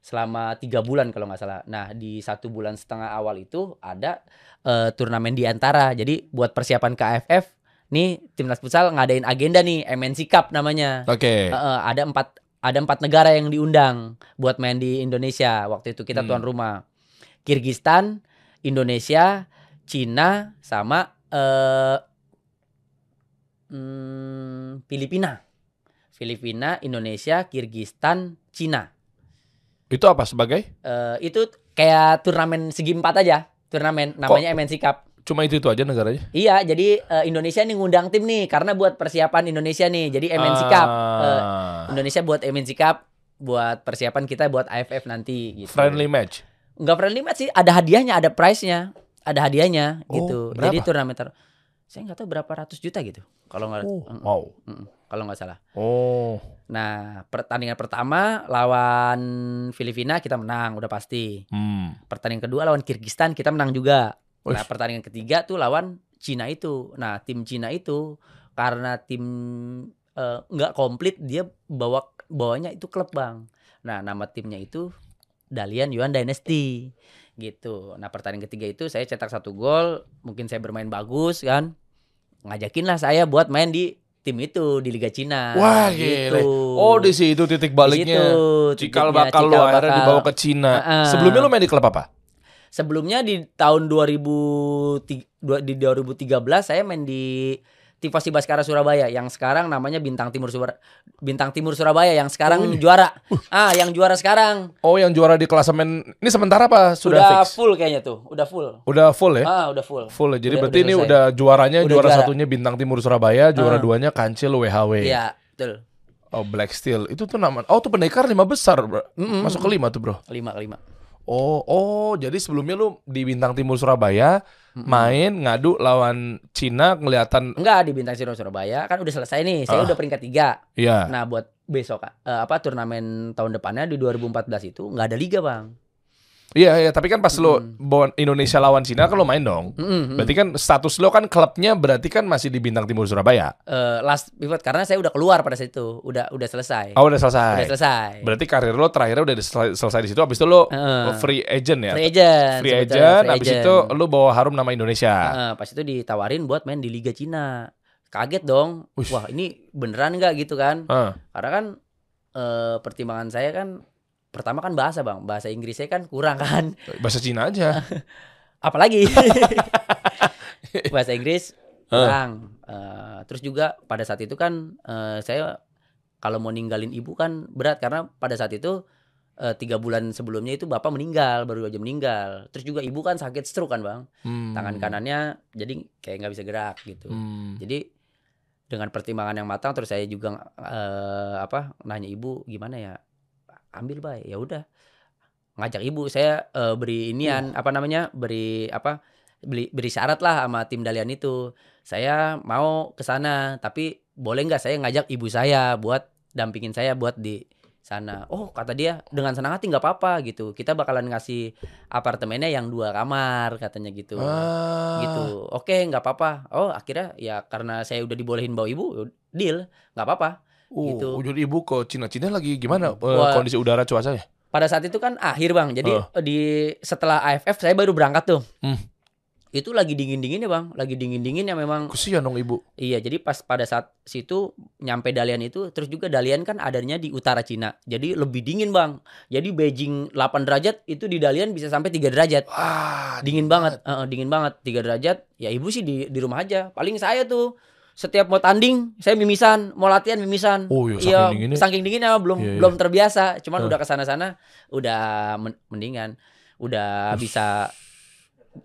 selama tiga bulan kalau nggak salah. Nah di satu bulan setengah awal itu ada eh, turnamen di antara. Jadi buat persiapan ke AFF, nih timnas futsal ngadain agenda nih MNC Cup namanya. Oke. Eh, eh, ada empat ada empat negara yang diundang buat main di Indonesia. Waktu itu kita Hmm. tuan rumah. Kirgistan, Indonesia, Cina, sama eh hmm, Filipina. Filipina, Indonesia, Kirgistan, Cina. Itu apa sebagai? Eh, itu kayak turnamen segi empat aja. Turnamen namanya MNC Cup. Cuma itu itu aja negaranya. Iya, jadi eh, Indonesia nih ngundang tim nih karena buat persiapan Indonesia nih. Jadi MNC Cup. Eh, Ah, Indonesia buat MNC Cup buat persiapan kita buat AFF nanti gitu. friendly match. Enggak friendly match sih, ada hadiahnya, ada prize-nya. Ada hadiahnya Oh, gitu. berapa? Jadi turnamen ter- saya nggak tahu berapa ratus juta gitu. Kalau nggak Oh, Mm, wow. mm, kalau nggak salah. Oh. Nah, pertandingan pertama lawan Filipina kita menang udah pasti. Hmm. Pertandingan kedua lawan Kirgistan kita menang juga. Nah, Wih. pertandingan ketiga tuh lawan Cina itu. Nah, tim Cina itu karena tim eh, nggak komplit dia bawa bawanya itu klub bang. Nah, nama timnya itu Dalian Yuan Dynasty gitu. Nah, pertandingan ketiga itu saya cetak satu gol, mungkin saya bermain bagus kan. Ngajakin lah saya buat main di tim itu di Liga Cina. Wah, gitu. gile. Oh, di situ titik Di baliknya. situ, Cikal bakal lo akhirnya dibawa ke Cina. Heeh. Sebelumnya lo main di klub apa? Sebelumnya di tahun 2000 dua- di 2013 saya main di Tivasi Baskara Surabaya yang sekarang namanya Bintang Timur Sur Bintang Timur Surabaya yang sekarang Oh, juara. Ah, yang juara sekarang Oh, yang juara di klasemen ini sementara apa sudah, sudah fix? full kayaknya tuh, udah full. Udah full ya? Ah, udah full. Full ya. Jadi Udah- berarti udah ini selesai. udah juaranya Udah juara juara. satunya Bintang Timur Surabaya, juara Ah. duanya Kancil WHW. Iya, betul. Oh, Black Steel. Itu tuh nama. Oh, tuh pendekar lima besar, bro. Mm-mm. Masuk ke lima tuh, Bro. Lima kelima. Oh, oh, jadi sebelumnya lu di Bintang Timur Surabaya main ngadu lawan Cina kelihatan Enggak di Bintang Timur Surabaya kan udah selesai nih. Saya udah peringkat tiga. ya. Nah, buat besok eh, apa turnamen tahun depannya di 2014 itu nggak ada liga, Bang. Iya, iya, tapi kan pas lo Mm. Indonesia lawan Cina kan lo main dong. Mm-mm. Berarti kan status lo kan klubnya berarti kan masih di Bintang Timur Surabaya. Eh, last pivot karena saya udah keluar pada saat itu, udah udah selesai. Oh, udah selesai. Udah selesai. Berarti karir lo terakhirnya udah selesai, selesai di situ. Habis itu lo Heeh. free agent ya. Free agent. Free agent. free Habis agent. itu lo bawa harum nama Indonesia. Heeh, pas itu ditawarin buat main di Liga Cina. Kaget dong. Wih. Wah, ini beneran nggak gitu kan? Heeh. Karena kan eh, pertimbangan saya kan pertama kan bahasa, Bang. Bahasa Inggris saya kan kurang kan. Bahasa Cina aja. Apalagi bahasa Inggris kurang. Eh, terus juga pada saat itu kan eh, saya kalau mau ninggalin ibu kan berat karena pada saat itu eh, tiga bulan sebelumnya itu bapak meninggal baru aja meninggal. Terus juga ibu kan sakit stroke kan bang. Hmm. Tangan kanannya jadi kayak nggak bisa gerak gitu. Hmm. Jadi dengan pertimbangan yang matang terus saya juga eh, apa nanya ibu gimana ya ambil baik ya udah. Ngajak ibu saya eh, beri inian apa namanya beri apa beli beri syarat lah sama tim Dalian itu. Saya mau ke sana tapi boleh nggak saya ngajak ibu saya buat dampingin saya buat di sana? Oh kata dia dengan senang hati nggak apa-apa gitu. Kita bakalan ngasih apartemennya yang dua kamar katanya gitu. Ah. gitu. Oke nggak apa-apa. Oh akhirnya ya karena saya udah dibolehin bawa ibu deal. Nggak apa-apa Oh, Gitu. jadi ibu ke Cina. Cina lagi gimana eh, Wah. kondisi udara cuacanya? pada saat itu kan akhir bang jadi Oh. di setelah AFF saya baru berangkat tuh Hmm. Itu lagi dingin-dinginnya, Bang. Lagi dingin-dinginnya memang. Kesian dong ibu. Iya, jadi pas pada saat situ nyampe Dalian itu terus juga Dalian kan adanya di utara Cina. Jadi lebih dingin, Bang. Jadi Beijing 8 derajat itu di Dalian bisa sampai 3 derajat. Ah, Dingin banget, Heeh, dingin banget 3 derajat. Ya ibu sih di di rumah aja. Paling saya tuh setiap mau tanding saya mimisan, mau latihan mimisan. Oh iya, saking Iya, dinginnya. saking dinginnya belum Iya, iya. belum terbiasa. Cuman Hah. udah ke sana sana udah men- mendingan, udah bisa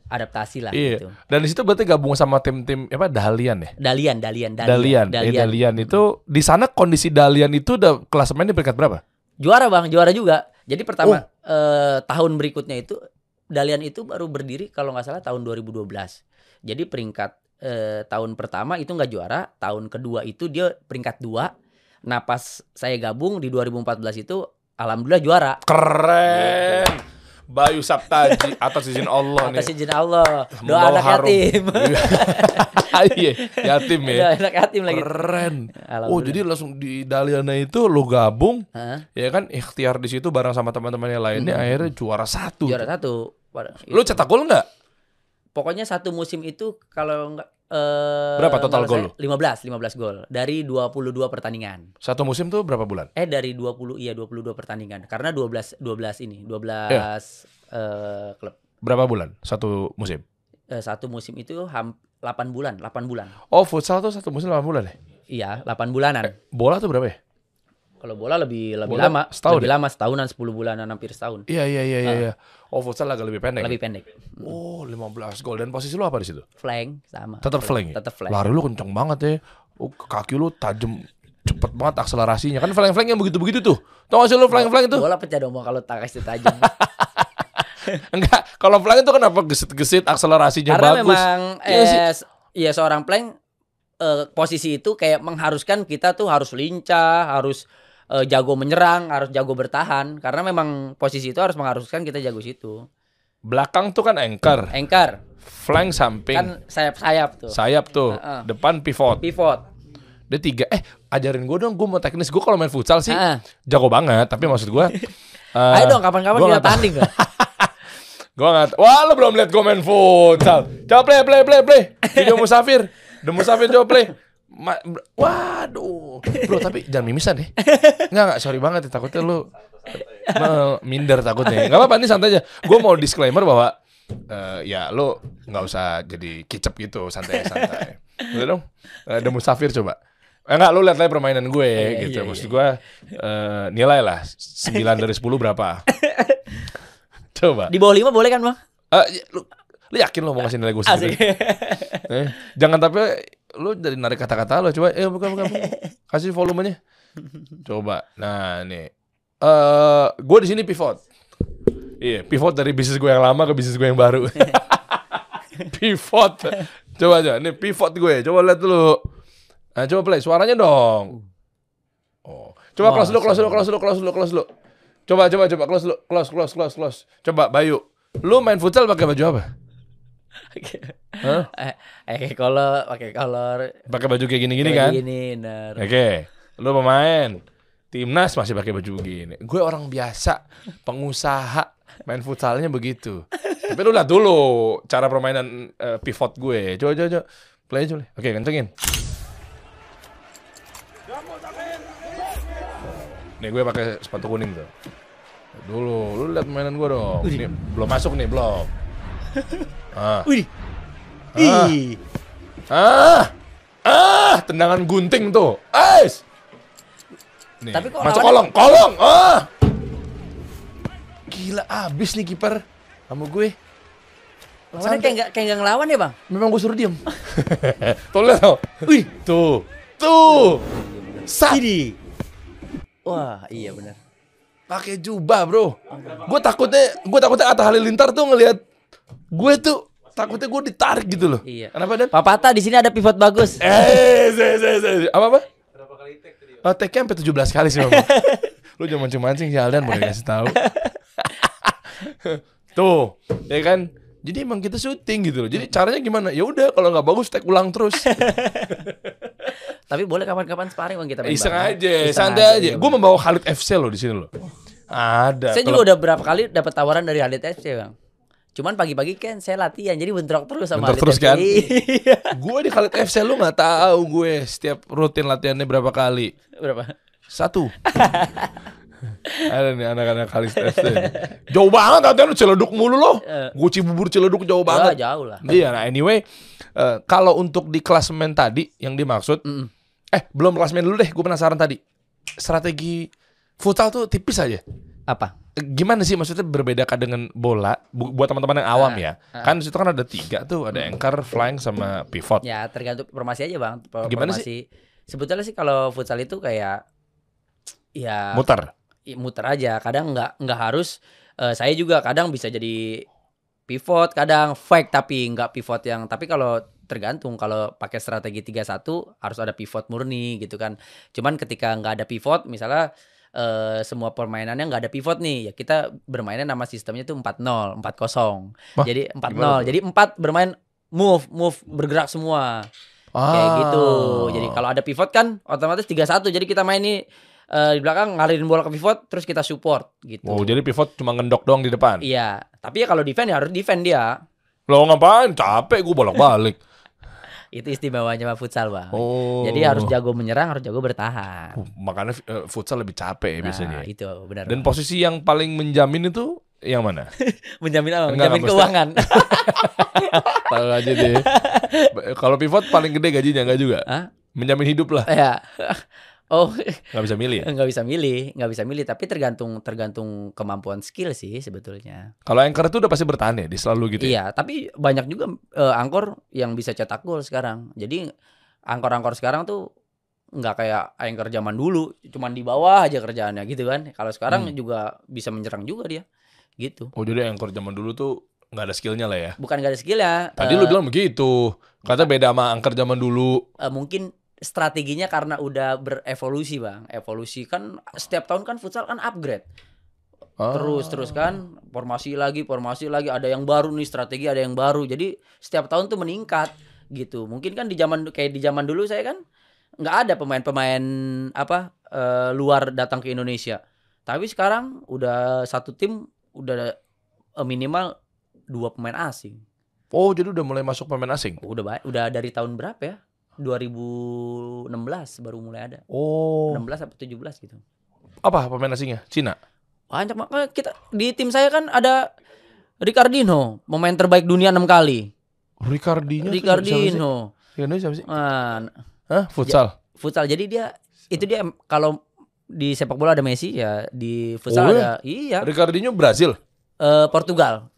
adaptasi lah Iya. gitu. Dan di situ berarti gabung sama tim-tim apa Dalian ya? Dalian, Dalian, Dalian. Eh, Dalian itu di sana kondisi Dalian itu udah klasemennya peringkat berapa? Juara bang, juara juga. Jadi pertama Oh. eh, tahun berikutnya itu Dalian itu baru berdiri kalau nggak salah tahun 2012. Jadi peringkat eh, tahun pertama itu nggak juara, tahun kedua itu dia peringkat dua. Nah pas saya gabung di 2014 itu alhamdulillah juara. Keren. Bayu Saptaji atas izin Allah Atas nih. izin Allah, doa Membawa anak harum. yatim. Iya, yatim ya. Doa anak yatim lagi. Keren. Oh, jadi langsung di Daliana itu lo gabung, Hah? ya kan ikhtiar di situ bareng sama teman-teman yang lainnya akhirnya juara satu. juara satu. Lu cetak gol nggak? Pokoknya satu musim itu kalau nggak eh, Berapa total gol salah saya, 15 15 gol dari 22 pertandingan. Satu musim tuh berapa bulan? Eh dari 20 iya 22 pertandingan. Karena 12 12 ini, 12 Iya. eh, klub. Berapa bulan? Satu musim. Eh, satu musim itu ham, 8 bulan, 8 bulan. Oh, futsal tuh satu musim 8 bulan ya? Iya, 8 bulanan. Bola tuh berapa ya? Kalau bola lebih lebih Bola lama, setahun lebih ya? lama setahunan, 10 bulanan hampir setahun. Iya, iya, iya, iya. iya. Oh, futsal agak lebih pendek. Lebih pendek. Oh, 15 gol. Dan posisi lu apa di situ? Flank sama. Tetap flank. ya? Tetap flank. Lari lu kenceng banget ya. Oh, kaki lu tajam cepet banget akselerasinya. Kan flank-flank yang begitu-begitu tuh. Tau gak sih lu flank-flank itu? Bola pecah dong kalau tak kasih tajam. Enggak, kalau flank itu kenapa gesit-gesit akselerasinya Karena bagus? memang sih. eh, ya seorang plank eh, posisi itu kayak mengharuskan kita tuh harus lincah, harus eh, jago menyerang, harus jago bertahan. Karena memang posisi itu harus mengharuskan kita jago situ. Belakang tuh kan anchor, Anchor flank samping, kan sayap-sayap tuh. sayap tuh, Heeh. depan pivot. Pivot. Dia tiga. Eh, ajarin gue dong, gue mau teknis. Gue kalau main futsal sih Heeh. jago banget. Tapi maksud gue, eh, Ayo dong kapan-kapan kita tanding kan. gue nggak. Wah, lo belum lihat gue main futsal. Coba play, play, play, play. Video musafir, The musafir coba play. Ma- Waduh, bro tapi jangan mimisan ya. Enggak enggak, sorry banget ya takutnya lu eh, minder takutnya. Enggak apa-apa nih santai aja. Gue mau disclaimer bahwa eh, ya lu nggak usah jadi kicep gitu, santai santai. Udah dong. Eh, The musafir coba. Eh, enggak, lu lihat aja permainan gue Iya, gitu. iya, Maksud gue eh, nilai lah 9 dari 10 berapa. coba. Di bawah 5 boleh kan, Bang? Eh, ya, lu, lu yakin lo mau ngasih nilai gue sendiri? Eh, jangan tapi lu dari narik kata-kata lo coba. Eh bukan bukan. bukan. Kasih volumenya. Coba. Nah, nih. Eh, gue di sini pivot. Iya, pivot dari bisnis gue yang lama ke bisnis gue yang baru. pivot. Coba aja. Nih pivot gue. Coba lihat dulu. Nah, coba play suaranya dong. Oh. Coba Wah, close dulu, close dulu, close dulu, close dulu, close dulu. Coba, coba, coba close dulu, close, close, close, close. Coba, Bayu. Lu main futsal pakai baju apa? Hah? eh, eh kolor, pakai kolor. Pakai baju kayak gini-gini kan? Gini, bener. Oke. Lu pemain. Timnas masih pakai baju begini. Gue orang biasa, pengusaha, main futsalnya begitu. Tapi lu lihat dulu cara permainan eh, pivot gue. Coba, coba, coba. Play play. Oke, kencengin. Nih gue pakai sepatu kuning tuh. Dulu, lu lihat mainan gue dong. Nih, belum masuk nih, belum. Ah. Wih. Ah. Ih. Ah, ah, tendangan gunting tuh. Ais. Nih, Tapi kok masuk kolong, kolong. Ah. Gila abis nih kiper sama gue. Lawannya kayak nggak kayak nggak ngelawan ya, Bang? Memang gue suruh diem. tuh lihat tuh. Wih, tuh. Tuh. Sat. Wah, iya benar. Pakai jubah, Bro. Gue takutnya gue takutnya Atta Halilintar tuh ngelihat gue tuh takutnya gue ditarik gitu loh. Iya. Kenapa dan? Papata di sini ada pivot bagus. Eh, se, se, se. apa apa? Berapa kali tag tadi? Oh, tag-nya sampai 17 kali sih. Lu jangan mancing-mancing si Aldan boleh kasih tahu. Tuh, ya kan? Jadi emang kita syuting gitu loh. Jadi caranya gimana? Ya udah kalau nggak bagus tag ulang terus. Tapi boleh kapan-kapan sparring Bang kita main Iseng aja, Iseng santai aja. iya, Gue membawa Khalid FC loh di sini loh. Ada. Saya Kalau- juga udah berapa kali dapat tawaran dari Halit FC, Bang. Cuman pagi-pagi kan saya latihan jadi bentrok terus sama Bentrok terus kan? Iya. gue di Khalid FC lu nggak tahu gue setiap rutin latihannya berapa kali. Berapa? Satu. Ada nih anak-anak Khalid FC. Jauh banget latihan lu celeduk mulu lo. Eh. Gue Cibubur celeduk jauh Ah, banget. jauh lah. Iya, nah anyway, eh, kalau untuk di klasemen tadi yang dimaksud, Mm-mm. eh belum klasemen dulu deh, gue penasaran tadi. Strategi futsal tuh tipis aja. Apa? Gimana sih maksudnya berbedakah dengan bola? Bu- buat teman-teman yang awam ya, ah. kan situ kan ada tiga tuh, ada anchor, flying, sama pivot. Ya tergantung formasi aja bang. Por- Gimana formasi. Sebetulnya sih kalau futsal itu kayak ya Muter. i- muter aja. Kadang nggak nggak harus. eh, saya juga kadang bisa jadi pivot, kadang fake tapi nggak pivot yang. Tapi kalau tergantung kalau pakai strategi 3-1 harus ada pivot murni gitu kan. Cuman ketika nggak ada pivot, misalnya eh, semua permainannya nggak ada pivot nih, ya kita bermainnya nama sistemnya tuh 4-0, 4-0. Wah, Jadi gimana 4-0. tuh? Jadi 4 bermain move, move bergerak semua. kayak Ah. gitu. Jadi kalau ada pivot kan otomatis 3-1. Jadi kita main nih eh, di belakang ngalirin bola ke pivot terus kita support gitu. Oh, jadi pivot cuma ngendok doang di depan. Iya, tapi ya kalau defend ya harus defend dia. Lo ngapain? Capek gue bolak-balik. Itu istimewanya mah futsal, Bang. Oh. Jadi harus jago menyerang, harus jago bertahan. Uh, Makanya eh, futsal lebih capek ya biasanya. Nah, itu benar. Dan Bang. posisi yang paling menjamin itu yang mana? menjamin apa? Enggak, Menjamin keuangan. Tahu aja deh. Kalau pivot paling gede gajinya enggak juga? Hah? Menjamin hidup lah. ya. Oh, Nggak bisa milih ya? nggak bisa milih, nggak bisa milih. Tapi tergantung tergantung kemampuan skill sih sebetulnya. Kalau anchor itu udah pasti bertahan ya? Dia selalu gitu ya? Iya, tapi banyak juga eh, angkor yang bisa cetak gol sekarang. Jadi angkor-angkor sekarang tuh nggak kayak anchor zaman dulu, cuman di bawah aja kerjaannya gitu kan. Kalau sekarang Hmm. juga bisa menyerang juga dia. Gitu. Oh jadi anchor zaman dulu tuh nggak ada skillnya lah ya? Bukan gak ada skill ya. Tadi eh, lu bilang begitu. Kata beda sama anchor zaman dulu. eh, mungkin strateginya karena udah berevolusi, Bang. Evolusi kan setiap tahun kan futsal kan upgrade. Ah. Terus terus kan formasi lagi, formasi lagi ada yang baru nih strategi, ada yang baru. Jadi setiap tahun tuh meningkat gitu. Mungkin kan di zaman kayak di zaman dulu saya kan nggak ada pemain-pemain apa eh, luar datang ke Indonesia. Tapi sekarang udah satu tim udah eh, minimal dua pemain asing. Oh jadi udah mulai masuk pemain asing? Udah udah dari tahun berapa ya? 2016 baru mulai ada. Oh. 16 atau 17 gitu. Apa pemain asingnya? Cina? Banyak makanya kita di tim saya kan ada Ricardino, pemain terbaik dunia enam kali. Sih? Ricardino. Ricardinho siapa sih? Ah, Hah? Futsal? futsal. Jadi dia itu dia kalau di sepak bola ada Messi ya di futsal Oh, ada iya Ricardinho Brazil? eh, Portugal.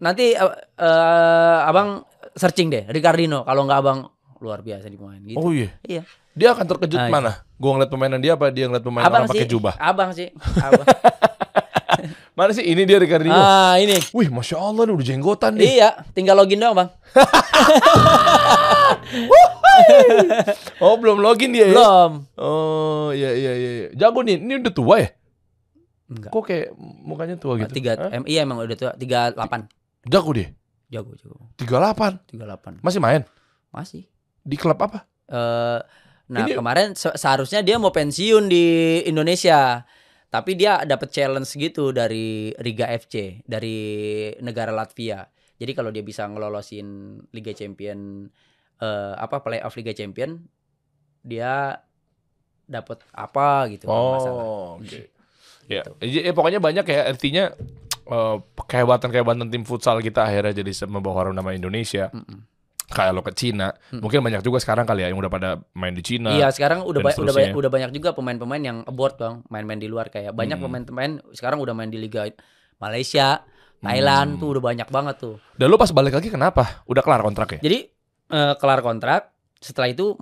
Nanti eh, eh, Abang searching deh Ricardino kalau nggak Abang luar biasa di pemain gitu. Oh iya. Iya. Dia akan terkejut Ah, mana? Gua ngeliat pemainan dia apa dia ngeliat pemain Abang orang pakai jubah? Abang sih. Abang. Mana sih ini dia Ricardinho? ah, ini. Wih, masya Allah udah jenggotan nih. Iya, tinggal login doang, Bang. Oh belum login dia ya? Belum. Oh iya iya iya. iya. Jago nih, ini udah tua ya? Enggak. Kok kayak mukanya tua gitu? Tiga, em, iya emang udah tua. Tiga delapan. Jago dia. Jago, jago. 38. Tiga delapan. Masih main Masih. Di klub apa? Eh, nah Ini- kemarin se- seharusnya dia mau pensiun di Indonesia, tapi dia dapat challenge gitu dari Riga FC dari negara Latvia. Jadi kalau dia bisa ngelolosin Liga Champion eh, apa playoff Liga Champion, dia dapat apa gitu. kalau nggak salah. Oh, oke. Ya, ya, pokoknya banyak ya artinya eh, kehebatan-kehebatan tim futsal kita akhirnya jadi membawa harum nama Indonesia. Mm-mm. Kayak lo ke Cina, Mm. mungkin banyak juga sekarang kali ya yang udah pada main di Cina. Iya sekarang udah ba- udah banyak, udah banyak juga pemain-pemain yang abroad bang, main-main di luar kayak banyak Hmm. pemain-pemain sekarang udah main di Liga Malaysia, Thailand Hmm. tuh udah banyak banget tuh. Dan lo pas balik lagi kenapa? Udah kelar kontrak ya? Jadi eh, kelar kontrak, setelah itu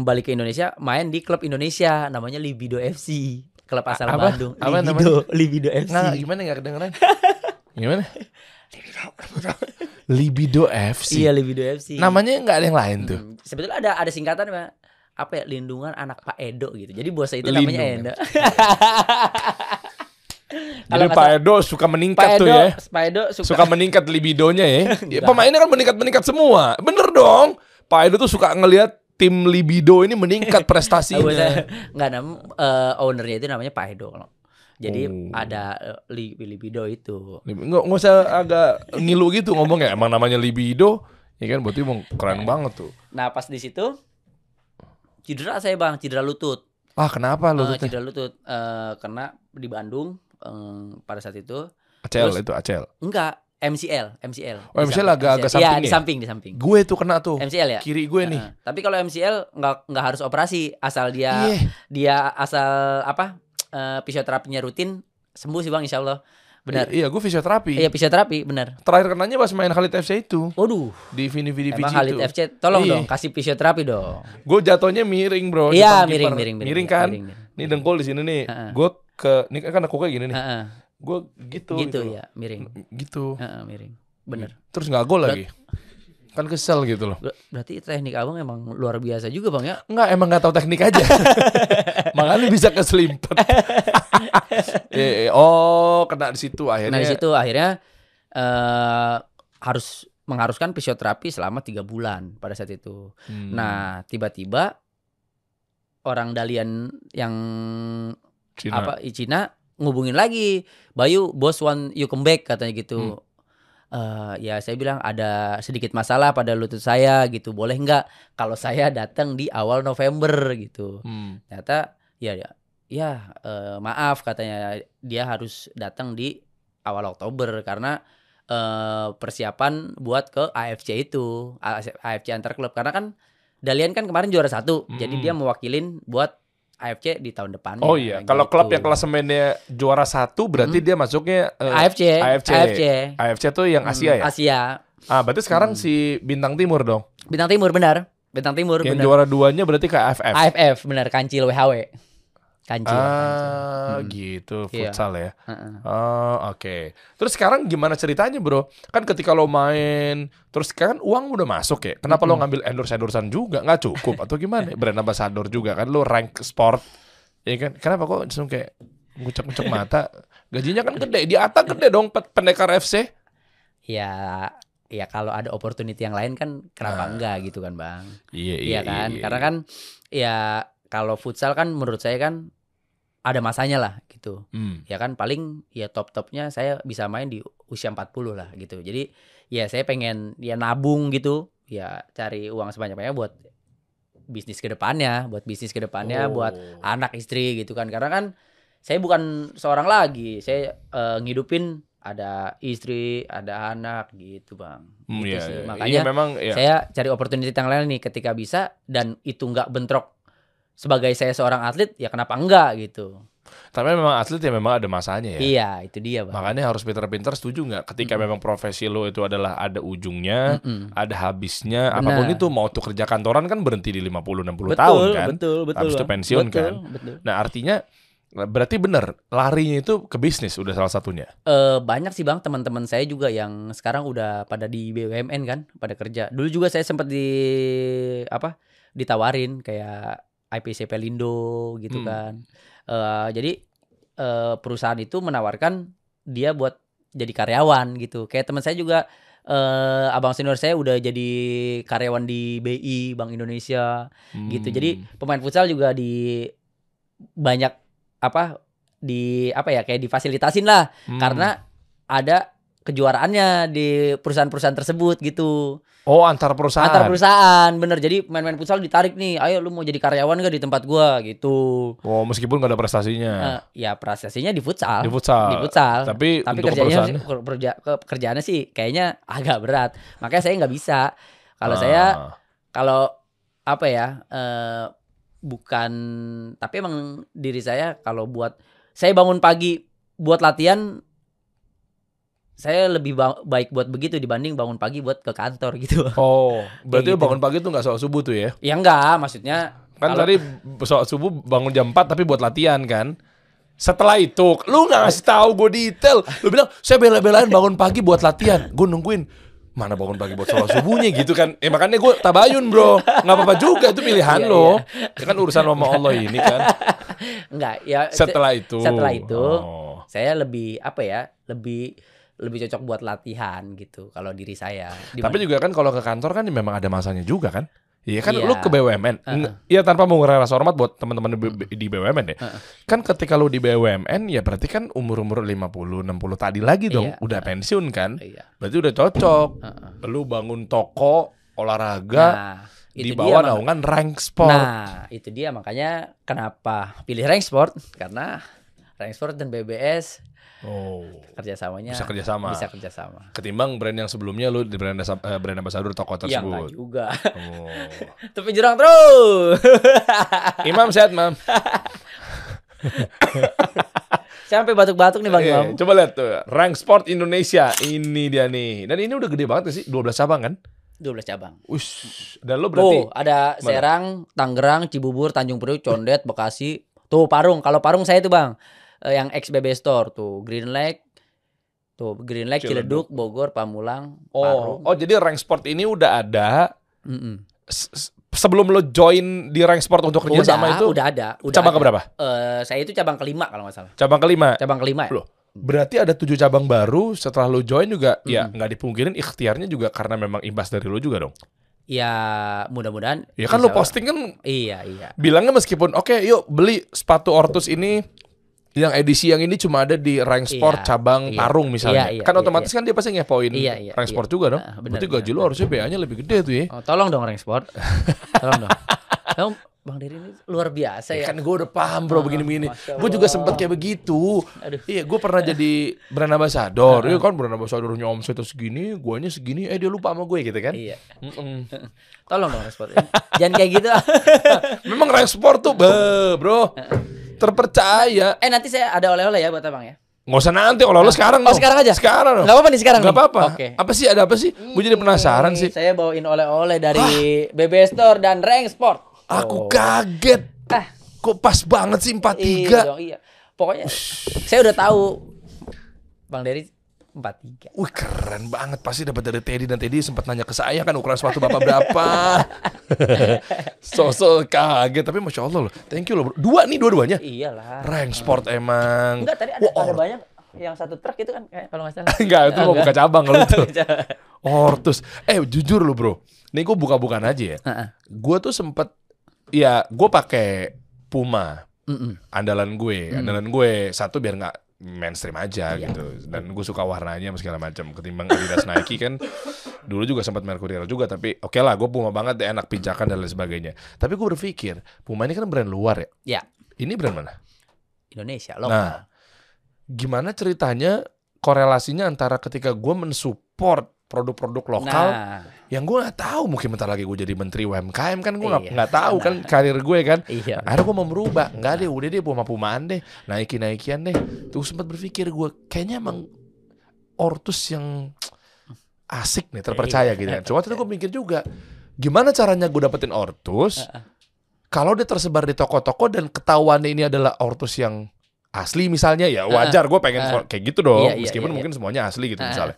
balik ke Indonesia, main di klub Indonesia namanya Libido FC, klub asal Apa? Bandung. Apa Libido, Libido FC. Nggak, gimana nggak kedengeran? gimana? Libido FC. Iya Libido FC. Namanya nggak ada yang lain tuh. Hmm, sebetulnya ada ada singkatan Pak. apa ya lindungan anak Pak Edo gitu. Jadi bosnya itu namanya Lindung. Edo. Jadi Pak Edo suka meningkat Pak tuh Edo, ya. Pak Edo suka, Suka meningkat libidonya ya. ya Enggak. pemainnya kan meningkat-meningkat semua. Bener dong. Pak Edo tuh suka ngelihat tim libido ini meningkat prestasinya. nggak nam eh, ownernya itu namanya Pak Edo kalau. Jadi Oh. ada eh, li- libido itu. Nggak, nggak usah agak ngilu gitu ngomong ya. Emang namanya libido, ya kan berarti emang keren banget tuh. Nah, pas di situ cedera saya, Bang, cedera lutut. Ah kenapa Eh, tuh? cedera lutut eh, karena di Bandung eh, pada saat itu Acel terus- itu acel. enggak MCL, MCL. Oh, MCL samping, agak- agak MCL. Iya, samping di ya? samping, di samping. Gue tuh kena tuh. MCL ya? Kiri gue nih. Heeh. Tapi kalau MCL nggak nggak harus operasi, asal dia Iya. dia asal apa eh, fisioterapinya rutin sembuh sih bang, insya Allah. Benar. Iya, gue fisioterapi. Iya fisioterapi, benar. Terakhir kenanya pas main Khalid FC itu Waduh, di Vini emang Vici Khalid itu. FC, tolong Iya. dong kasih fisioterapi dong. Gue jatuhnya miring bro. Iya, miring, miring, miring, Miring kan? miring, miring. Nih dengkul di sini nih. Gue ke, ini kan aku kayak gini nih. Gue gitu. gitu ya, miring. Gitu. Heeh, miring. Bener. Terus nggak gol lagi. Kan kesel gitu loh. Ber- Berarti teknik abang emang luar biasa juga bang ya. Enggak, emang nggak tahu teknik aja. Makanya bisa keselimpet. Eh, eh, oh, kena di situ akhirnya. Nah di situ akhirnya eh harus mengharuskan fisioterapi selama tiga bulan pada saat itu. Hmm. Nah tiba-tiba orang Dalian yang Cina. apa Cina ngubungin lagi Bayu bos want you come back katanya Hmm. Eh, ya saya bilang ada sedikit masalah pada lutut saya gitu boleh nggak kalau saya datang di awal November gitu Hmm. ternyata ya ya, ya eh, maaf katanya dia harus datang di awal Oktober karena eh, persiapan buat ke AFC itu AFC antar klub karena kan Dalian kan kemarin juara satu jadi Mm. dia mewakilin buat AFC di tahun depan Oh iya, kalau klub yang klasemennya juara satu berarti dia masuknya eh, AFC AFC. AFC AFC tuh yang Asia ya. Hmm, Asia Ah, berarti sekarang Hmm. si Bintang Timur dong. Bintang Timur benar Bintang Timur Yang benar juara duanya berarti ke AFF. AFF benar Kancil WHW Kancil, Ah, Hmm. gitu Iya. futsal ya. Heeh. Oh, oke. Terus sekarang gimana ceritanya, Bro? Kan ketika lo main, terus kan uang udah masuk ya. Kenapa lo ngambil endorse-endorsean juga? Nggak cukup atau gimana? Brand ambassador juga kan lo rank sport. Ya kan? Kenapa kok langsung kayak ngucek-ngucek mata? Gajinya kan gede, di atas gede dong Pe- Pendekar FC. ya ya kalau ada opportunity yang lain kan kenapa Nah. enggak gitu kan bang Iya, iya kan karena kan ya kalau futsal kan menurut saya kan ada masanya lah gitu Hmm. ya kan paling ya top topnya saya bisa main di usia 40 lah gitu jadi ya saya pengen ya nabung gitu ya cari uang sebanyak banyaknya buat bisnis ke depannya buat bisnis ke depannya buat Oh. anak istri gitu kan karena kan saya bukan seorang lagi saya eh, ngidupin ada istri ada anak gitu bang Hmm, Gitu iya, sih. iya. makanya Iya, memang ya. saya cari opportunity yang lain nih ketika bisa dan itu nggak bentrok sebagai saya seorang atlet ya kenapa enggak gitu Tapi memang atlet ya memang ada masanya ya. iya itu dia bang Makanya harus pinter-pinter setuju nggak ketika memang profesi lo itu adalah ada ujungnya, Mm-mm. ada habisnya, Benar. apa pun itu mau tuh kerja kantoran kan berhenti di 50 60 betul tahun kan. betul betul Habis itu pensiun Betul, kan. betul. Nah, artinya berarti benar larinya itu ke bisnis udah salah satunya. Eh, banyak sih bang teman-teman saya juga yang sekarang udah pada di BUMN kan pada kerja dulu juga saya sempat di apa ditawarin kayak IPC Pelindo gitu Hmm. kan Eh, jadi eh, perusahaan itu menawarkan dia buat jadi karyawan gitu kayak teman saya juga eh, abang senior saya udah jadi karyawan di BI Bank Indonesia gitu Hmm. jadi pemain futsal juga di banyak apa di apa ya kayak difasilitasin lah Hmm. karena ada kejuaraannya di perusahaan-perusahaan tersebut gitu. Oh antar perusahaan. antar perusahaan bener. Jadi pemain-pemain futsal ditarik nih ayo lu mau jadi karyawan gak di tempat gua? Gitu. Oh, meskipun nggak ada prestasinya. Eh, ya prestasinya di futsal. Di futsal. di futsal. Tapi, tapi untuk kerjanya perusahaan? kerjaannya sih kayaknya agak berat. Makanya saya nggak bisa. Kalau Ah. saya kalau apa ya eh, bukan tapi emang diri saya kalau buat saya bangun pagi buat latihan saya lebih ba- baik buat begitu dibanding bangun pagi buat ke kantor gitu Oh, berarti gitu. bangun pagi tuh nggak soal subuh tuh ya? ya enggak maksudnya Kan Kalau- tadi soal subuh bangun jam 4 tapi buat latihan kan? Setelah itu, lu nggak ngasih tahu gue detail. Lu bilang, saya bela-belain bangun pagi buat latihan. Gue nungguin, mana bangun pagi buat sholat subuhnya gitu kan. Eh makanya gue tabayun bro. Nggak apa-apa juga, itu pilihan Iya, lo. Ya kan urusan sama Allah ini kan. enggak ya se- Setelah itu. setelah itu Oh. saya lebih apa ya lebih lebih cocok buat latihan gitu kalau diri saya Di Tapi juga kan kalau ke kantor kan memang ada masanya juga kan. Iya kan Iya. lu ke BUMN. Iya tanpa mengurangi rasa hormat buat teman-teman di, di BUMN ya. Kan ketika lu di BUMN ya berarti kan umur-umur 50 60 tadi lagi dong, Iya. udah pensiun kan. Iya. Berarti udah cocok. Heeh. Lu bangun toko olahraga Nah, di bawah naungan rank sport. Nah, itu dia makanya kenapa pilih rank sport karena rank sport dan BBS Oh. kerjasamanya Bisa kerjasama. Bisa kerjasama. Ketimbang brand yang sebelumnya lu di brand eh, brand ambassador toko Ya tersebut. juga. Oh. Tepi jurang terus. Imam sehat, Mam. Sampai batuk-batuk nih Bang Iya, Imam. coba lihat tuh, rank sport Indonesia. Ini dia nih. Dan ini udah gede banget sih, 12 cabang kan? 12 cabang. Ush. Dan lo berarti Tuh, ada Mana? Serang, Tangerang, Cibubur, Tanjung Priok, Condet, Bekasi. Tuh, Parung. Kalau Parung saya tuh, Bang. Eh, yang ex BB Store tuh, Green Lake. Tuh, Green Lake, Ciledug. Ciledug, Bogor, Pamulang, Oh, Parung. oh jadi rank sport ini udah ada Mm-mm. s- s- sebelum lo join di rank sport untuk kerja Udah, sama itu. udah ada. Udah cabang ada. keberapa? Eh, saya itu cabang kelima kalau nggak salah. Cabang kelima. Cabang kelima ya? Loh, berarti ada tujuh cabang baru setelah lo join juga. Ya nggak dipungkirin ikhtiarnya juga karena memang imbas dari lo juga dong. Ya, mudah-mudahan. Ya kan lo posting kan Iya, iya. bilangnya meskipun oke yuk beli sepatu Ortus ini yang edisi yang ini cuma ada di rank sport Iya, cabang iya. Parung misalnya. Iya, iya, kan iya, otomatis kan dia pasti ngepoin Iya, iya, rank iya. sport juga dong. Ah, benar, Berarti gaji lo harusnya BA-nya lebih gede tuh ya. Oh, tolong dong rank sport. tolong dong. Bang Dery ini luar biasa Ya kan gue udah paham bro begini-begini. Masya Gue juga sempet kayak begitu. Aduh. Iya, gue pernah jadi brand ambassador. Iya kan brand ambassadornya omsetnya segini, guanya segini. Eh dia lupa sama gue gitu kan. Iya. Mm-mm. Tolong dong rank sport. Jangan kayak gitu. Memang rank sport tuh, be, bro. Terpercaya. eh nanti saya ada oleh-oleh ya buat Abang ya. Nggak usah nanti, kalau lo sekarang Oh, dong. sekarang aja? Sekarang dong. Enggak apa-apa nih sekarang nih? apa-apa. Oke. Apa sih, ada apa sih? Gue jadi penasaran sih. Saya bawain oleh-oleh dari BB Store dan Rank Sport. Aku Oh. kaget. Ah. Kok pas banget sih 43? Iya, dong, iya. Pokoknya saya udah tahu Bang Dery 43. Wih keren banget pasti dapat dari Teddy dan Teddy sempat nanya ke saya kan ukuran sepatu bapak berapa. Sosok kaget tapi masya Allah loh. Thank you loh bro. Dua nih dua-duanya. Iyalah. Rank sport emang. Enggak tadi ada, Wah, ada banyak yang satu truk itu kan kayak kalau nggak salah. Enggak itu mau buka cabang kalau itu. Ortus. Eh jujur lo bro. Nih gue buka-bukaan aja ya. Heeh. Gue tuh sempet ya gue pakai Puma Mm-mm. andalan gue. Andalan gue satu biar nggak mainstream aja Iya. gitu dan gue suka warnanya segala macam ketimbang Adidas Nike kan dulu juga sempat Mercurial juga tapi oke lah gue Puma banget deh, enak pijakan dan lain sebagainya tapi gue berpikir Puma ini kan brand luar ya Ya, ini brand mana Indonesia lokal. Nah. gimana ceritanya korelasinya antara ketika gue mensupport produk-produk lokal Nah, yang gue nggak tahu mungkin bentar lagi gue jadi menteri UMKM kan gue nggak Iya. nggak tahu kan karir gue kan. Iya. Akhirnya gue mau merubah. Enggak deh udah deh Puma-pumaan deh. Naiki-naikian deh. Tuh sempat berpikir gue Kayaknya emang Ortus yang Asik nih terpercaya gitu kan Cuma tadi gue mikir juga Gimana caranya gue dapetin Ortus? Kalau dia tersebar di toko-toko Dan ketahuannya ini adalah Ortus yang Asli misalnya Ya wajar gue pengen kayak gitu dong. Iya, iya, Meskipun iya, mungkin semuanya asli gitu misalnya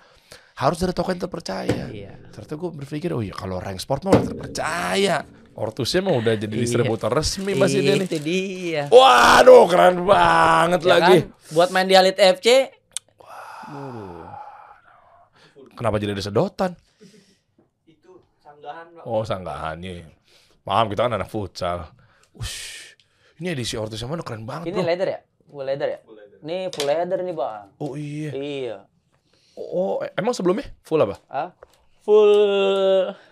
Harus dari toko yang terpercaya Iya. Ternyata gue berpikir Oh iya kalau rank sport mah udah terpercaya Ortusnya mah udah jadi Iya. distributor resmi Mas ini nih Itu dia. Waduh keren banget Ya lagi. kan? Buat main di Halit FC Kenapa jadi ada sedotan? itu sanggahan Pak. Oh sanggahannya. Paham kita kan anak futsal. Ush, ini edisi Ortus yang mana keren banget ini bro. leather ya? Full leather ya? Ini full leather nih, Bang. Oh iya. Iya. Oh emang sebelumnya full apa? Ah, full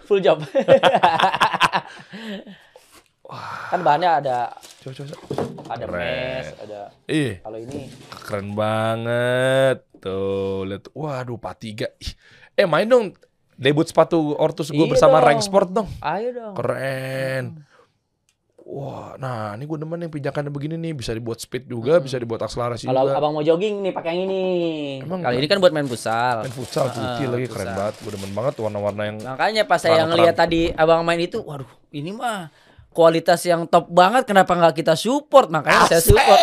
full job. kan bahannya ada Coba coba. coba. ada Keren. mesh, ada Iya kalau ini keren banget. Tuh lihat. Waduh 43. Ih, Eh main dong debut sepatu Ortus gue Iya bersama dong. Rank Sport dong. ayo dong. Keren. Wah, nah ini gue demen nih pijakannya begini nih bisa dibuat speed juga, bisa dibuat akselerasi Kalau juga. abang mau jogging nih pakai yang ini. Emang Kali ini kan buat main futsal. Main futsal putih Ah, lagi keren futsal. banget. Gue demen banget warna-warna yang Makanya pas saya ngeliat tadi abang main itu, waduh, ini mah kualitas yang top banget. Kenapa nggak kita support? Makanya saya support.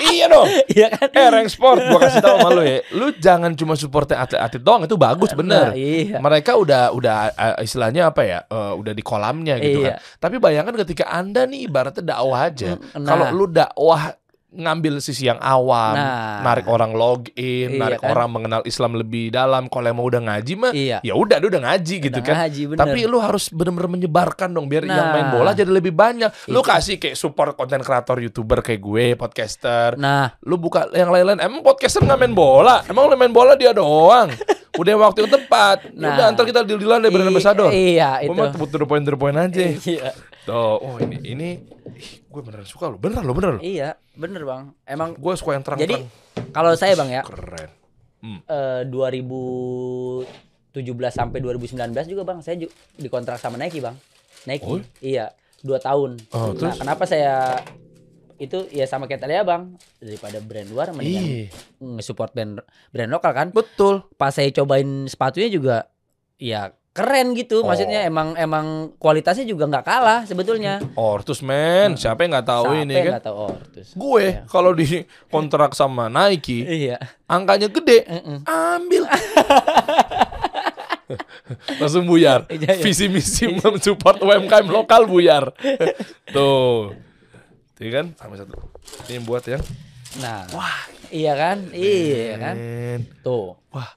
Iya dong. Iya kan? Eh, rank sport, gua kasih tahu sama lu ya. Lu jangan cuma support atlet-atlet doang, itu bagus bener. Nah, iya. Mereka udah udah eh, istilahnya apa ya? eh, udah di kolamnya gitu Iya. kan. Tapi bayangkan ketika Anda nih ibaratnya dakwah aja. Nah. Kalau lu dakwah ngambil sisi yang awam, Nah. narik orang login, Iya narik kan? orang mengenal Islam lebih dalam. Kalau emang udah ngaji mah, Iya. ya udah, udah ngaji gitu Udah kan. ngaji, bener. Tapi lu harus bener-bener menyebarkan dong biar yang Nah. main bola jadi lebih banyak. Lu Itu. kasih kayak support konten kreator youtuber kayak gue, podcaster. Nah, Lu buka yang lain-lain. Emang podcaster nggak main bola? Emang lu main bola dia doang? udah waktu yang tepat. Ya Nah. Udah ntar kita deal-dealan deh brand ambassador. Iya, itu. mah butuh poin poin aja. Iya. Tuh, oh ini ini gue beneran suka lo, beneran lo, beneran lo. Iya, bener bang. Emang Gue suka yang terang jadi kalau saya bang ya, keren. eh 2017 sampai 2019 juga bang, saya ju- dikontrak sama Nike bang. Nike, Oh? iya, dua tahun. Oh, nah, terus? kenapa saya itu ya sama kayak tadi ya bang, daripada brand luar mendingan Iya, nge-support brand brand lokal kan. betul. Pas saya cobain sepatunya juga, ya keren gitu. Oh. Maksudnya emang emang kualitasnya juga nggak kalah sebetulnya. Ortus men, siapa yang nggak tahu Siapa ini yang kan? tahu Ortus. Gue Iya. kalau di kontrak sama Nike, Iya. angkanya gede, Mm-mm. ambil. Langsung buyar. Iya, iya. Visi misi mensupport UMKM lokal buyar. Tuh. Iya kan? Sama satu. Ini buat yang Nah, iya kan? Iya kan? Tuh. Wah,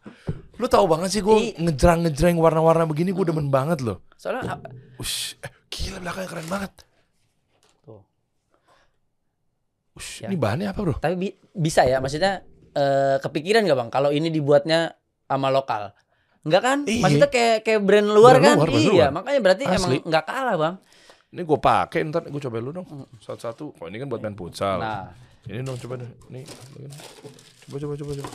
lu tahu banget sih gue ngejreng-ngejreng warna-warna begini gue demen banget loh. Soalnya Ush, eh, gila belakangnya keren banget. Tuh. Ush, Ya. ini bahannya apa bro? tapi bi- bisa ya maksudnya eh, kepikiran gak bang kalau ini dibuatnya sama lokal? Enggak kan? Iya. Maksudnya kayak kayak brand luar Brand kan? luar, brand iya, luar. makanya berarti Asli. emang nggak kalah bang. Ini gue pakai ntar gue coba lu dong. Satu-satu. Kok ini kan buat main futsal. Nah, Ini dong coba deh. Nih. Coba coba coba coba.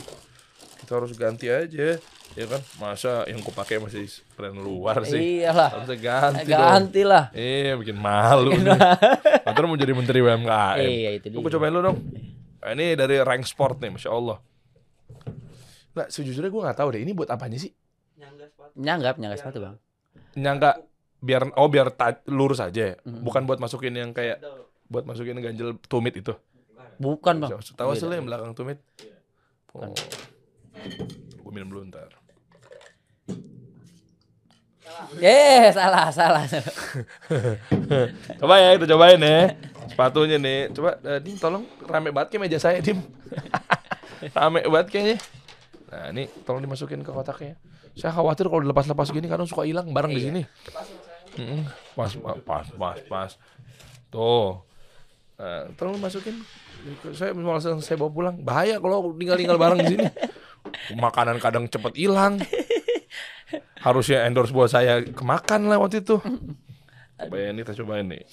Kita harus ganti aja. Ya kan? Masa yang gue pakai masih brand luar sih? iyalah. Harusnya ganti, dong. Ganti lah. Iya, bikin malu nih. Ntar mau jadi menteri UMKM. Iya, itu Lu dia. gue cobain lu dong. Nah, ini dari rank sport nih, masya Allah. Nah, sejujurnya gue nggak tahu deh. Ini buat apanya sih? Nyangga sepatu. Nyanggap, nyanggap sepatu bang. Nyangka biar oh biar ta- lurus aja ya. Bukan buat masukin yang kayak buat masukin ganjel tumit itu. Bukan bang. Tahu hasilnya yang belakang tumit? Oh. Bukan. Gue minum dulu ntar. Eh, salah, salah. Coba ya, kita cobain ya. Sepatunya nih. Coba, eh, Dim, tolong rame banget kayak meja saya, Dim. rame banget kayaknya. Nah, ini tolong dimasukin ke kotaknya. Saya khawatir kalau dilepas-lepas gini kadang suka hilang barang di Iya. sini. Pas, pas, pas, pas. Tuh. Nah, tolong masukin. Saya malah saya bawa pulang. Bahaya kalau tinggal-tinggal barang di sini. Makanan kadang cepet hilang. Harusnya endorse buat saya kemakan lah waktu itu. Cobain ini kita cobain nih.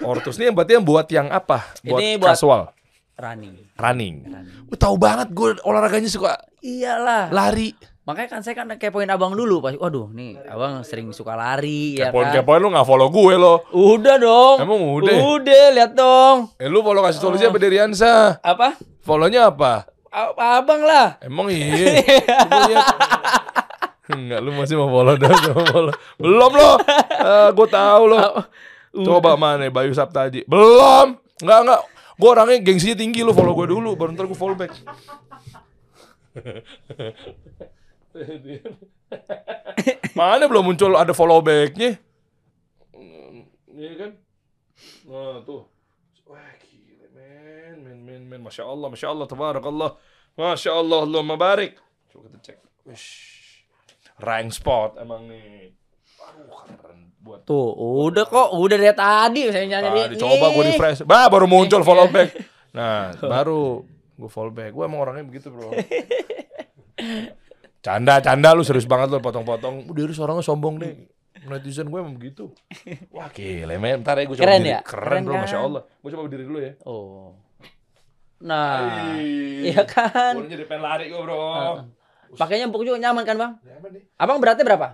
Ortus ini yang berarti yang buat yang apa? Buat Ini buat- casual, Running. running. Running. Gue tahu banget gue olahraganya suka Iyalah. lari. Makanya kan saya kan kepoin abang dulu pas. Waduh, nih abang sering suka lari ya Kepoin kan. kepoin lu nggak follow gue lo. Udah dong. Emang udah? Udah, lihat dong. Eh lu follow kasih solusi apa dari Riansa? Apa? Follownya apa? A- Abang lah. Emang iya. Enggak, lu masih mau follow dah, mau follow. Belum lo. Eh, gue tahu lo. Coba mana Bayu Saptaji. Belum. Enggak, enggak. Gue orangnya gengsinya tinggi lu follow gue dulu baru ntar gue follow back. Mana belum muncul ada follow backnya? Iya kan? Nah tuh. Wah gila men, men, men, men. Masya Allah, Masya Allah, Tabarakallah. Masya Allah, Allahumma barik. Coba kita cek. Wish. Rank spot emang nih. Aduh keren buat Tuh, udah kok, udah dari tadi saya nyari. Tadi coba gue refresh. Bah, baru muncul follow back. Nah, baru gue follow back. Gue emang orangnya begitu, Bro. Canda, canda lu serius banget lu potong-potong. Udah harus orangnya sombong deh. Netizen gue emang begitu. Wah, gila, men. Ntar ya gue coba Keren berdiri. ya? Keren, Keren bro, kan? Masya Allah. Gue coba berdiri dulu ya. Oh. Nah, iya kan. Gue jadi pengen lari gue, bro. Pakainya empuk juga nyaman kan, Bang? Nyaman nih. Abang beratnya berapa?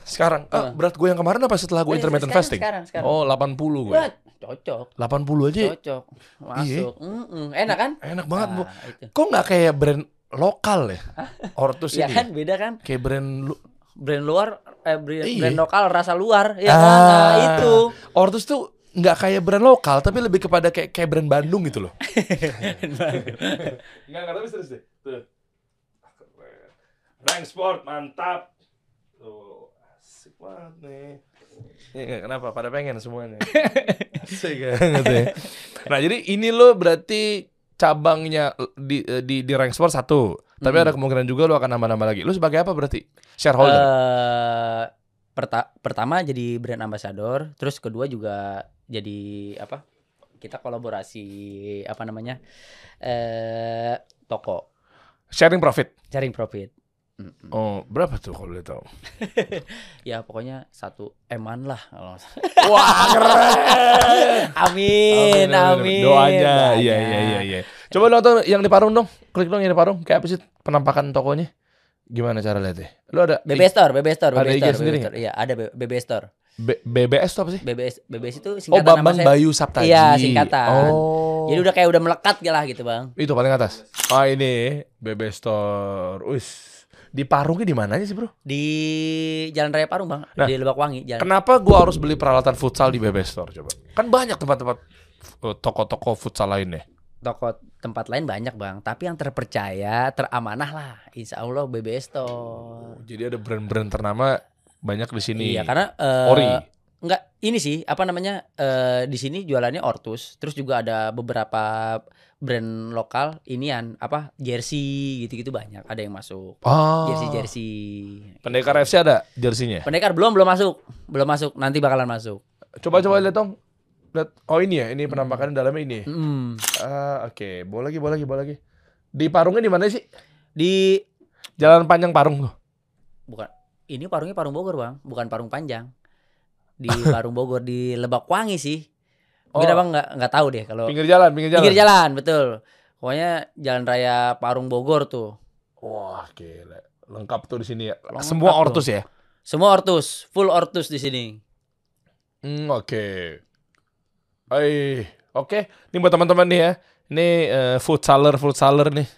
Sekarang, ah, berat gue yang kemarin apa setelah gue Eh, intermittent sekarang, fasting? sekarang, sekarang. Oh, 80 gue. Wah, cocok. 80 aja. Cocok. Masuk. Mm-mm. Enak kan? Enak banget, Bu. Nah, itu. Kok nggak kayak brand lokal ya? Ortus Iya ini. kan, beda kan? Kayak brand lu, Brand luar eh brand, Iya. brand lokal rasa luar, ya kan? Nah, itu. Ortus tuh nggak kayak brand lokal, tapi lebih kepada kayak kayak brand Bandung gitu loh. Enggak, enggak tapi serius deh. Tuh. Ah. Rank Sport mantap. Tuh, asik banget nih. Ya, nggak, kenapa? Pada pengen semuanya. asik ya. Nah, jadi ini lo berarti cabangnya di di di rank sport satu, tapi Mm. ada kemungkinan juga lu akan nambah-nambah lagi. Lu sebagai apa berarti? Shareholder. Eh, perta- pertama jadi brand ambassador, terus kedua juga jadi apa? Kita kolaborasi apa namanya? Eh toko Sharing profit. sharing profit. Mm-mm. Oh, berapa tuh kalau boleh tahu? Ya pokoknya satu eman lah kalau. Wah, keren. Amin, amin. Doanya, Doanya. iya iya iya iya. Coba nonton yang di Parung dong. Klik dong yang di Parung. Kayak apa sih penampakan tokonya? Gimana cara lihatnya? Lu ada BB Store, BB Store, Ada BB Store, sendiri BB Store. Iya, ada BB Store. B- BBS tuh apa sih? BBS BBS itu Oh, singkatan nama Bambang saya. Bayu Saptaji. Iya, singkatan. Oh. Jadi udah kayak udah melekat lah gitu, Bang. itu paling atas. Ah, ini BB Store. Wis. Di Parungnya di mananya sih, Bro? Di Jalan Raya Parung, Bang. Nah, di Lebak Wangi, jalan. Kenapa gua harus beli peralatan futsal di BB Store coba? Kan banyak tempat-tempat eh, toko-toko futsal lainnya. Toko tempat lain banyak, Bang. Tapi yang terpercaya, teramanah lah. Insya Allah BBS Store. Jadi ada brand-brand ternama banyak di sini. Iya, karena eh, Ori. Enggak, ini sih apa namanya? eh di sini jualannya Ortus, terus juga ada beberapa brand lokal inian apa? jersey gitu-gitu banyak, ada yang masuk. Ah. Jersey-jersey. Pendekar FC ada jersinya. Pendekar belum belum masuk. Belum masuk, nanti bakalan masuk. Coba-coba lihat dong. Lihat. Oh ini ya, ini penampakan dalamnya ini. Mm. Ah, oke. Boleh lagi, boleh lagi, boleh lagi. Di Parungnya di mana sih? Di Jalan panjang Parung tuh. bukan ini parungnya Parung Bogor, Bang, bukan Parung Panjang. Di Parung Bogor di Lebak Wangi sih. Mungkin Oh. Abang nggak nggak tahu deh kalau Pinggir jalan, pinggir jalan. pinggir jalan, betul. Pokoknya Jalan Raya Parung Bogor tuh. Wah, gila. Lengkap tuh di sini ya. Lengkap Semua tuh. ortus ya. Semua ortus, full ortus di sini. Hmm, oke. Hai, oke. Ini buat teman-teman nih ya. Ini eh, futsaler, futsaler nih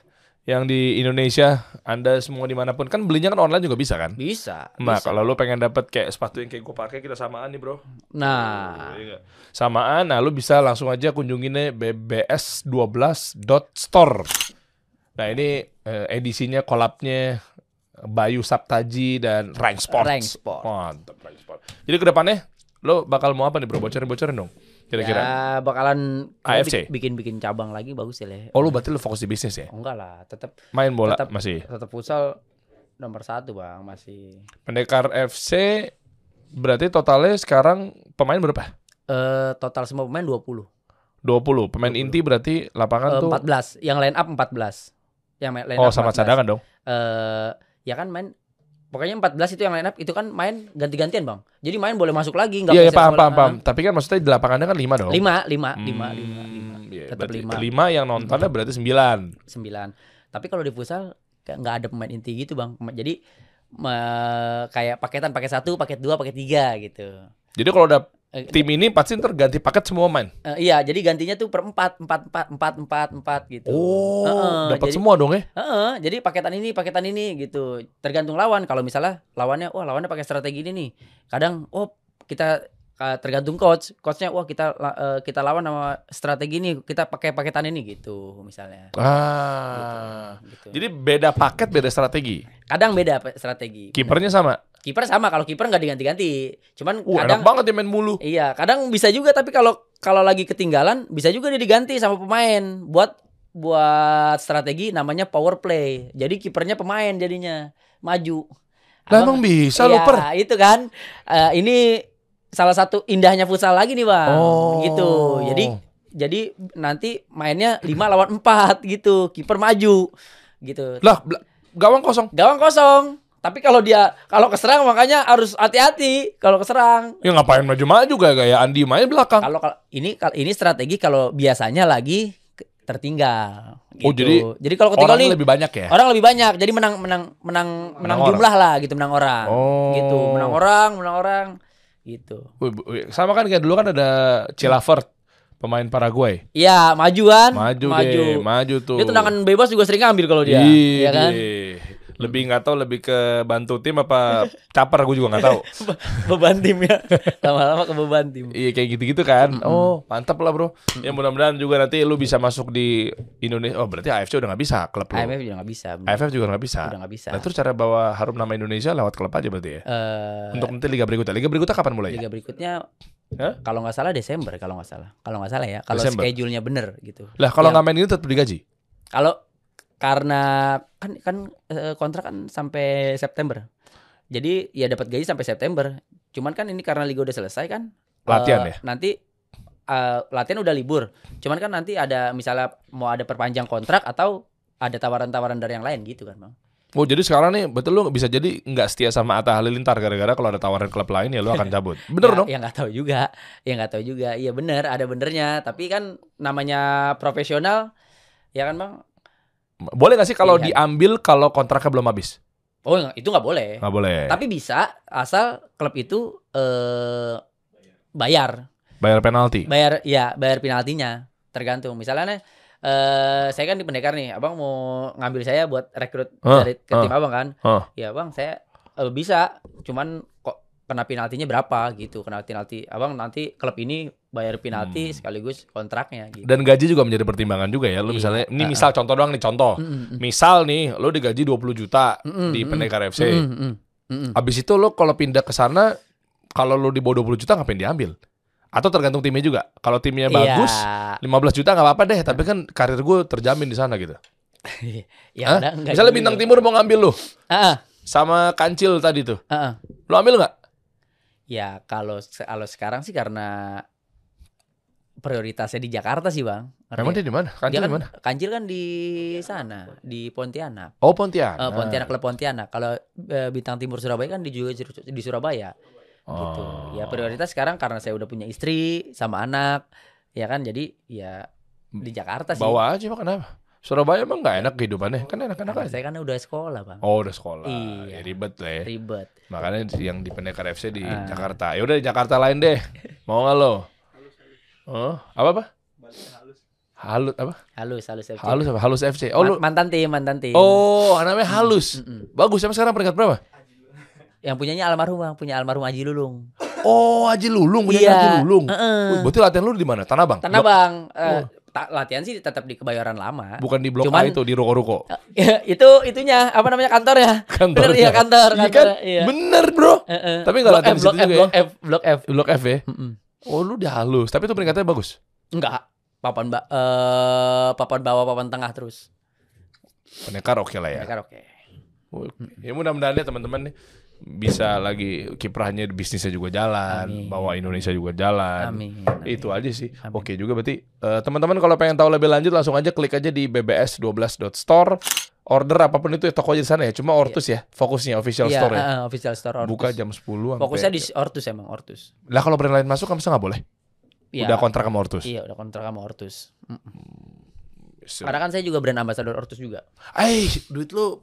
yang di Indonesia. Anda semua di mana pun kan belinya kan online juga bisa kan? Bisa. Nah, bisa. kalau lu pengen dapat kayak sepatu yang kayak gue pakai kita samaan nih, Bro. Nah, Iya? Samaan, nah lu bisa langsung aja kunjungin nih bbs12.store. Nah, ini eh, edisinya collabnya Bayu Saptaji dan Rank Sports. Rank Sports. Mantap, Rank Sports. Jadi ke depannya lo bakal mau apa nih, Bro? Bocorin-bocorin dong. Kira-kira. ya bakalan AFC? bikin-bikin cabang lagi bagus ya, Le. Oh, lu berarti lu fokus di bisnis ya? Oh, enggak lah, tetap Main bola Tetap. masih. tetap futsal nomor satu bang masih. Pendekar FC berarti totalnya sekarang pemain berapa? Eh total semua pemain 20 20. Pemain 20. inti berarti lapangan Eh, tuh 14, yang line up 14. Yang line Oh, up sama 14. cadangan dong. Eh ya kan main pokoknya 14 itu yang line up itu kan main ganti-gantian, Bang. Jadi main boleh masuk lagi enggak Iya, iya paham, paham, paham. Tapi kan maksudnya di lapangannya kan 5 dong. 5 5 5 Hmm, 5 5. iya, Tetap berarti lima. lima yang nontonnya berarti 9. 9. Tapi kalau di futsal kayak nggak ada pemain inti gitu, Bang. Jadi me- kayak paketan paket satu, paket dua, paket tiga gitu. Jadi kalau udah tim ini pasti ntar ganti paket semua main. eh, iya, jadi gantinya tuh per empat, empat, empat, empat, empat, empat gitu. Oh, Heeh, dapat semua dong ya. Heeh, jadi paketan ini, paketan ini gitu. Tergantung lawan. Kalau misalnya lawannya, wah lawannya pakai strategi ini nih. Kadang, oh kita uh, tergantung coach. Coachnya, wah kita uh, kita lawan sama strategi ini, kita pakai paketan ini gitu, misalnya. Ah. Gitu. Jadi beda paket, beda strategi. Kadang beda strategi. Kipernya sama. Kiper sama. Kalau kiper nggak diganti-ganti. Cuman Uh, kadang enak banget ya main mulu. Iya, kadang bisa juga tapi kalau kalau lagi ketinggalan bisa juga dia diganti sama pemain buat buat strategi namanya power play. Jadi kipernya pemain jadinya maju. Lah emang bisa Iya, per. itu kan. Eh, ini salah satu indahnya futsal lagi nih, Bang. Oh. Gitu. Jadi jadi nanti mainnya 5 lawan 4 gitu. Kiper maju gitu. Lah, gawang kosong. Gawang kosong. Tapi kalau dia kalau keserang makanya harus hati-hati kalau keserang. Ya ngapain maju-maju gaya gaya Andi main belakang. Kalau ini ini strategi kalau biasanya lagi tertinggal. Oh, gitu. jadi jadi kalau ketinggal Orang nih lebih banyak ya. orang lebih banyak. Jadi menang menang menang menang, orang. jumlah lah gitu menang orang. Oh. Gitu menang orang menang orang gitu. Sama kan kayak dulu kan ada Cilavert pemain Paraguay. Iya maju kan? Maju, deh, maju tuh. Dia tendangan bebas juga sering ngambil kalau dia. Iya Iya kan? deh. Lebih nggak tahu lebih ke bantu tim apa caper gue juga nggak tahu. beban tim ya. Lama-lama ke beban tim. Iya kayak gitu-gitu kan. Oh mantap lah bro. Ya mudah-mudahan juga nanti lu bisa masuk di Indonesia. Oh berarti AFC udah nggak bisa klub lu. AFF juga nggak bisa. AFF juga nggak bisa. Udah nggak bisa. Nah terus cara bawa harum nama Indonesia lewat klub aja berarti ya. Eh, Untuk nanti liga berikutnya. Liga berikutnya kapan mulai? liga berikutnya Hah? Kalau nggak salah Desember kalau nggak salah. Kalau nggak salah ya. Kalau schedule-nya bener gitu. Lah kalau Yang- nggak main ini tetap digaji. Kalau karena kan kan eh, kontrak kan sampai September. Jadi ya dapat gaji sampai September. Cuman kan ini karena liga udah selesai kan. Latihan eh, ya? Nanti eh, latihan udah libur. Cuman kan nanti ada misalnya mau ada perpanjang kontrak atau ada tawaran-tawaran dari yang lain gitu kan, Bang. Oh jadi sekarang nih betul lu bisa jadi nggak setia sama Atta Halilintar gara-gara kalau ada tawaran klub lain ya lu akan cabut. Bener ya, dong? Ya nggak tahu juga, ya nggak tahu juga. Iya bener, ada benernya. Tapi kan namanya profesional, ya kan bang. Boleh nggak sih kalau Pilihan. diambil kalau kontraknya belum habis? Oh itu nggak boleh. Nggak boleh. Tapi bisa asal klub itu eh bayar, Bayar penalti. bayar ya bayar penaltinya. Tergantung. Misalnya nih, eh saya kan di pendekar nih, abang mau ngambil saya buat rekrut Hah, dari ke hah, tim abang kan? hah. Ya bang, saya eh, bisa. Cuman kok kena penaltinya berapa gitu? Kena penalti. Abang nanti klub ini bayar penalti Hmm. sekaligus kontraknya gitu. Dan gaji juga menjadi pertimbangan juga ya. Lu Iya. misalnya ini Uh-uh. misal contoh doang nih contoh. Mm, mm. Misal nih lu digaji 20 juta Mm, di mm, Pendekar FC. mm, mm, mm, mm. Abis itu lu kalau pindah ke sana kalau lu di bawah 20 juta ngapain diambil? Atau tergantung timnya juga. Kalau timnya bagus, Iya. 15 juta nggak apa-apa deh, tapi kan karir gue terjamin di sana gitu. ya enggak Misalnya juga. Bintang Timur mau ngambil lu Ah, ah, sama Kancil tadi tuh. ah, ah. Lu ambil nggak? Ya kalau kalau sekarang sih karena prioritasnya di Jakarta sih bang. Emang dia di mana? Dia Kancil kan di mana? Kancil kan di sana di Pontianak. Oh Pontianak. Eh, Pontianak klub Pontianak. Kalau eh, Bintang Timur Surabaya kan di juga di Surabaya Oh. gitu. Ya prioritas sekarang karena saya udah punya istri sama anak, ya kan. Jadi ya di Jakarta sih. Bawa aja pak kenapa? Surabaya emang nggak enak kehidupannya, kan enak-enak aja. saya kan udah sekolah bang. Oh udah sekolah, Ya, Iya. ribet lah ya. Ribet. Makanya yang di Pendekar FC di Ah. Jakarta. Ya udah di Jakarta lain deh. Mau nggak lo? Oh apa apa? Halus apa? Halus, halus FC. Halus apa? Halus FC. Oh lu? Man- mantan tim, mantan tim. Oh namanya halus. Mm-mm. Bagus. Emang sekarang peringkat berapa? Yang punyanya almarhum bang, punya almarhum Haji Lulung. Oh Haji Lulung punya Iya. Haji Lulung. Heeh. Wih, berarti latihan lu di mana? Tanah Bang. Tanah bang, eh, Oh. ta- latihan sih tetap di kebayoran lama. Bukan di blok Cuman- A itu di ruko-ruko. itu itunya apa namanya kantornya? Kantor. Bener iya kantor, Iya kantor. kan? Iya. Bener bro. Eh, eh. Tapi nggak latihan F, di blok situ F, juga blok F, blok F. Blok F ya. Mm-mm. Oh lu udah halus. Tapi itu peringkatnya bagus. Enggak. Papan ba eh, papan bawah, papan tengah terus. Pendekar oke lah ya. Kan oke. Oh, Ya mudah-mudahan ya teman-teman nih bisa lagi kiprahnya bisnisnya juga jalan, Amin. bawa Indonesia juga jalan. Amin. Itu aja sih. Amin. Oke juga berarti eh, teman-teman kalau pengen tahu lebih lanjut langsung aja klik aja di bbs12.store. Order apa pun itu ya toko aja di sana ya. Cuma Ortus ya fokusnya official Iya, store ya. eh, official store Ortus. Buka jam 10 sampai. Fokusnya di Ortus emang Ortus. Lah kalau brand lain masuk kan bisa nggak boleh? Iya. Udah kontrak sama Ortus. Iya, udah kontrak sama Ortus. Mm. Karena kan saya juga brand ambassador Ortus juga. Eh, duit lu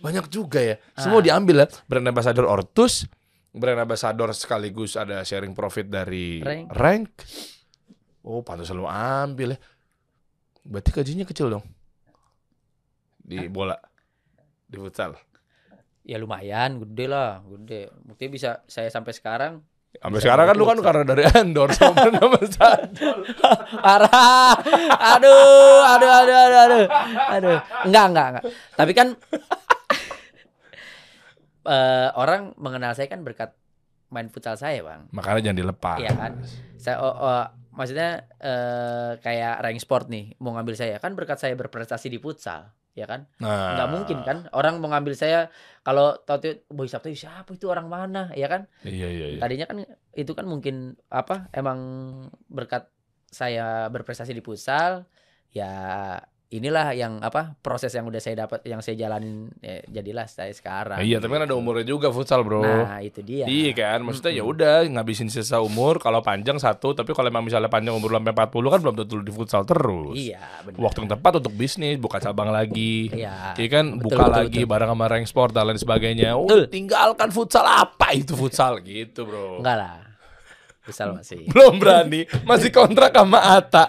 banyak juga ya. Semua Ah. diambil ya. Brand ambassador Ortus, brand ambassador sekaligus ada sharing profit dari Rank. Rank. Oh, pantas lu ambil ya. Berarti gajinya kecil dong. Di bola. Di futsal. Ya lumayan, gede lah, gede. Buktinya bisa saya sampai sekarang Sampai sekarang kan lu kan karena dari endorse sama ambassador. parah. Aduh, aduh, aduh, aduh, aduh. Aduh. Enggak, enggak, enggak. Tapi kan eh, orang mengenal saya kan berkat main futsal saya, Bang. Makanya jangan dilepas. Iya kan? Saya oh, oh, maksudnya eh, kayak rank sport nih mau ngambil saya kan berkat saya berprestasi di futsal, ya kan? Nah, Nggak mungkin kan orang mau ngambil saya kalau tahu Boy Sabtu siapa itu orang mana, ya kan? Iya, iya, iya. Tadinya kan itu kan mungkin apa emang berkat saya berprestasi di futsal ya inilah yang apa proses yang udah saya dapat yang saya jalanin ya, jadilah saya sekarang. Iya, tapi kan ada gitu. umurnya juga futsal, Bro. Nah, itu dia. Iya kan, maksudnya ya Mm-mm. udah ngabisin sisa umur kalau panjang satu, tapi kalau emang misalnya panjang umur sampai 40 kan belum tentu di futsal terus. Iya, benar. Waktu yang tepat untuk bisnis, buka cabang lagi. Iya. Iya kan, Betul, buka betul, lagi betul. bareng sama rank sport dan lain sebagainya. Oh, Betul. tinggalkan futsal apa itu futsal gitu, Bro. Enggak lah. Futsal masih. Belum berani, masih kontrak sama Ata.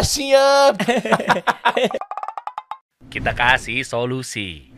siap. Kita kasih solusi.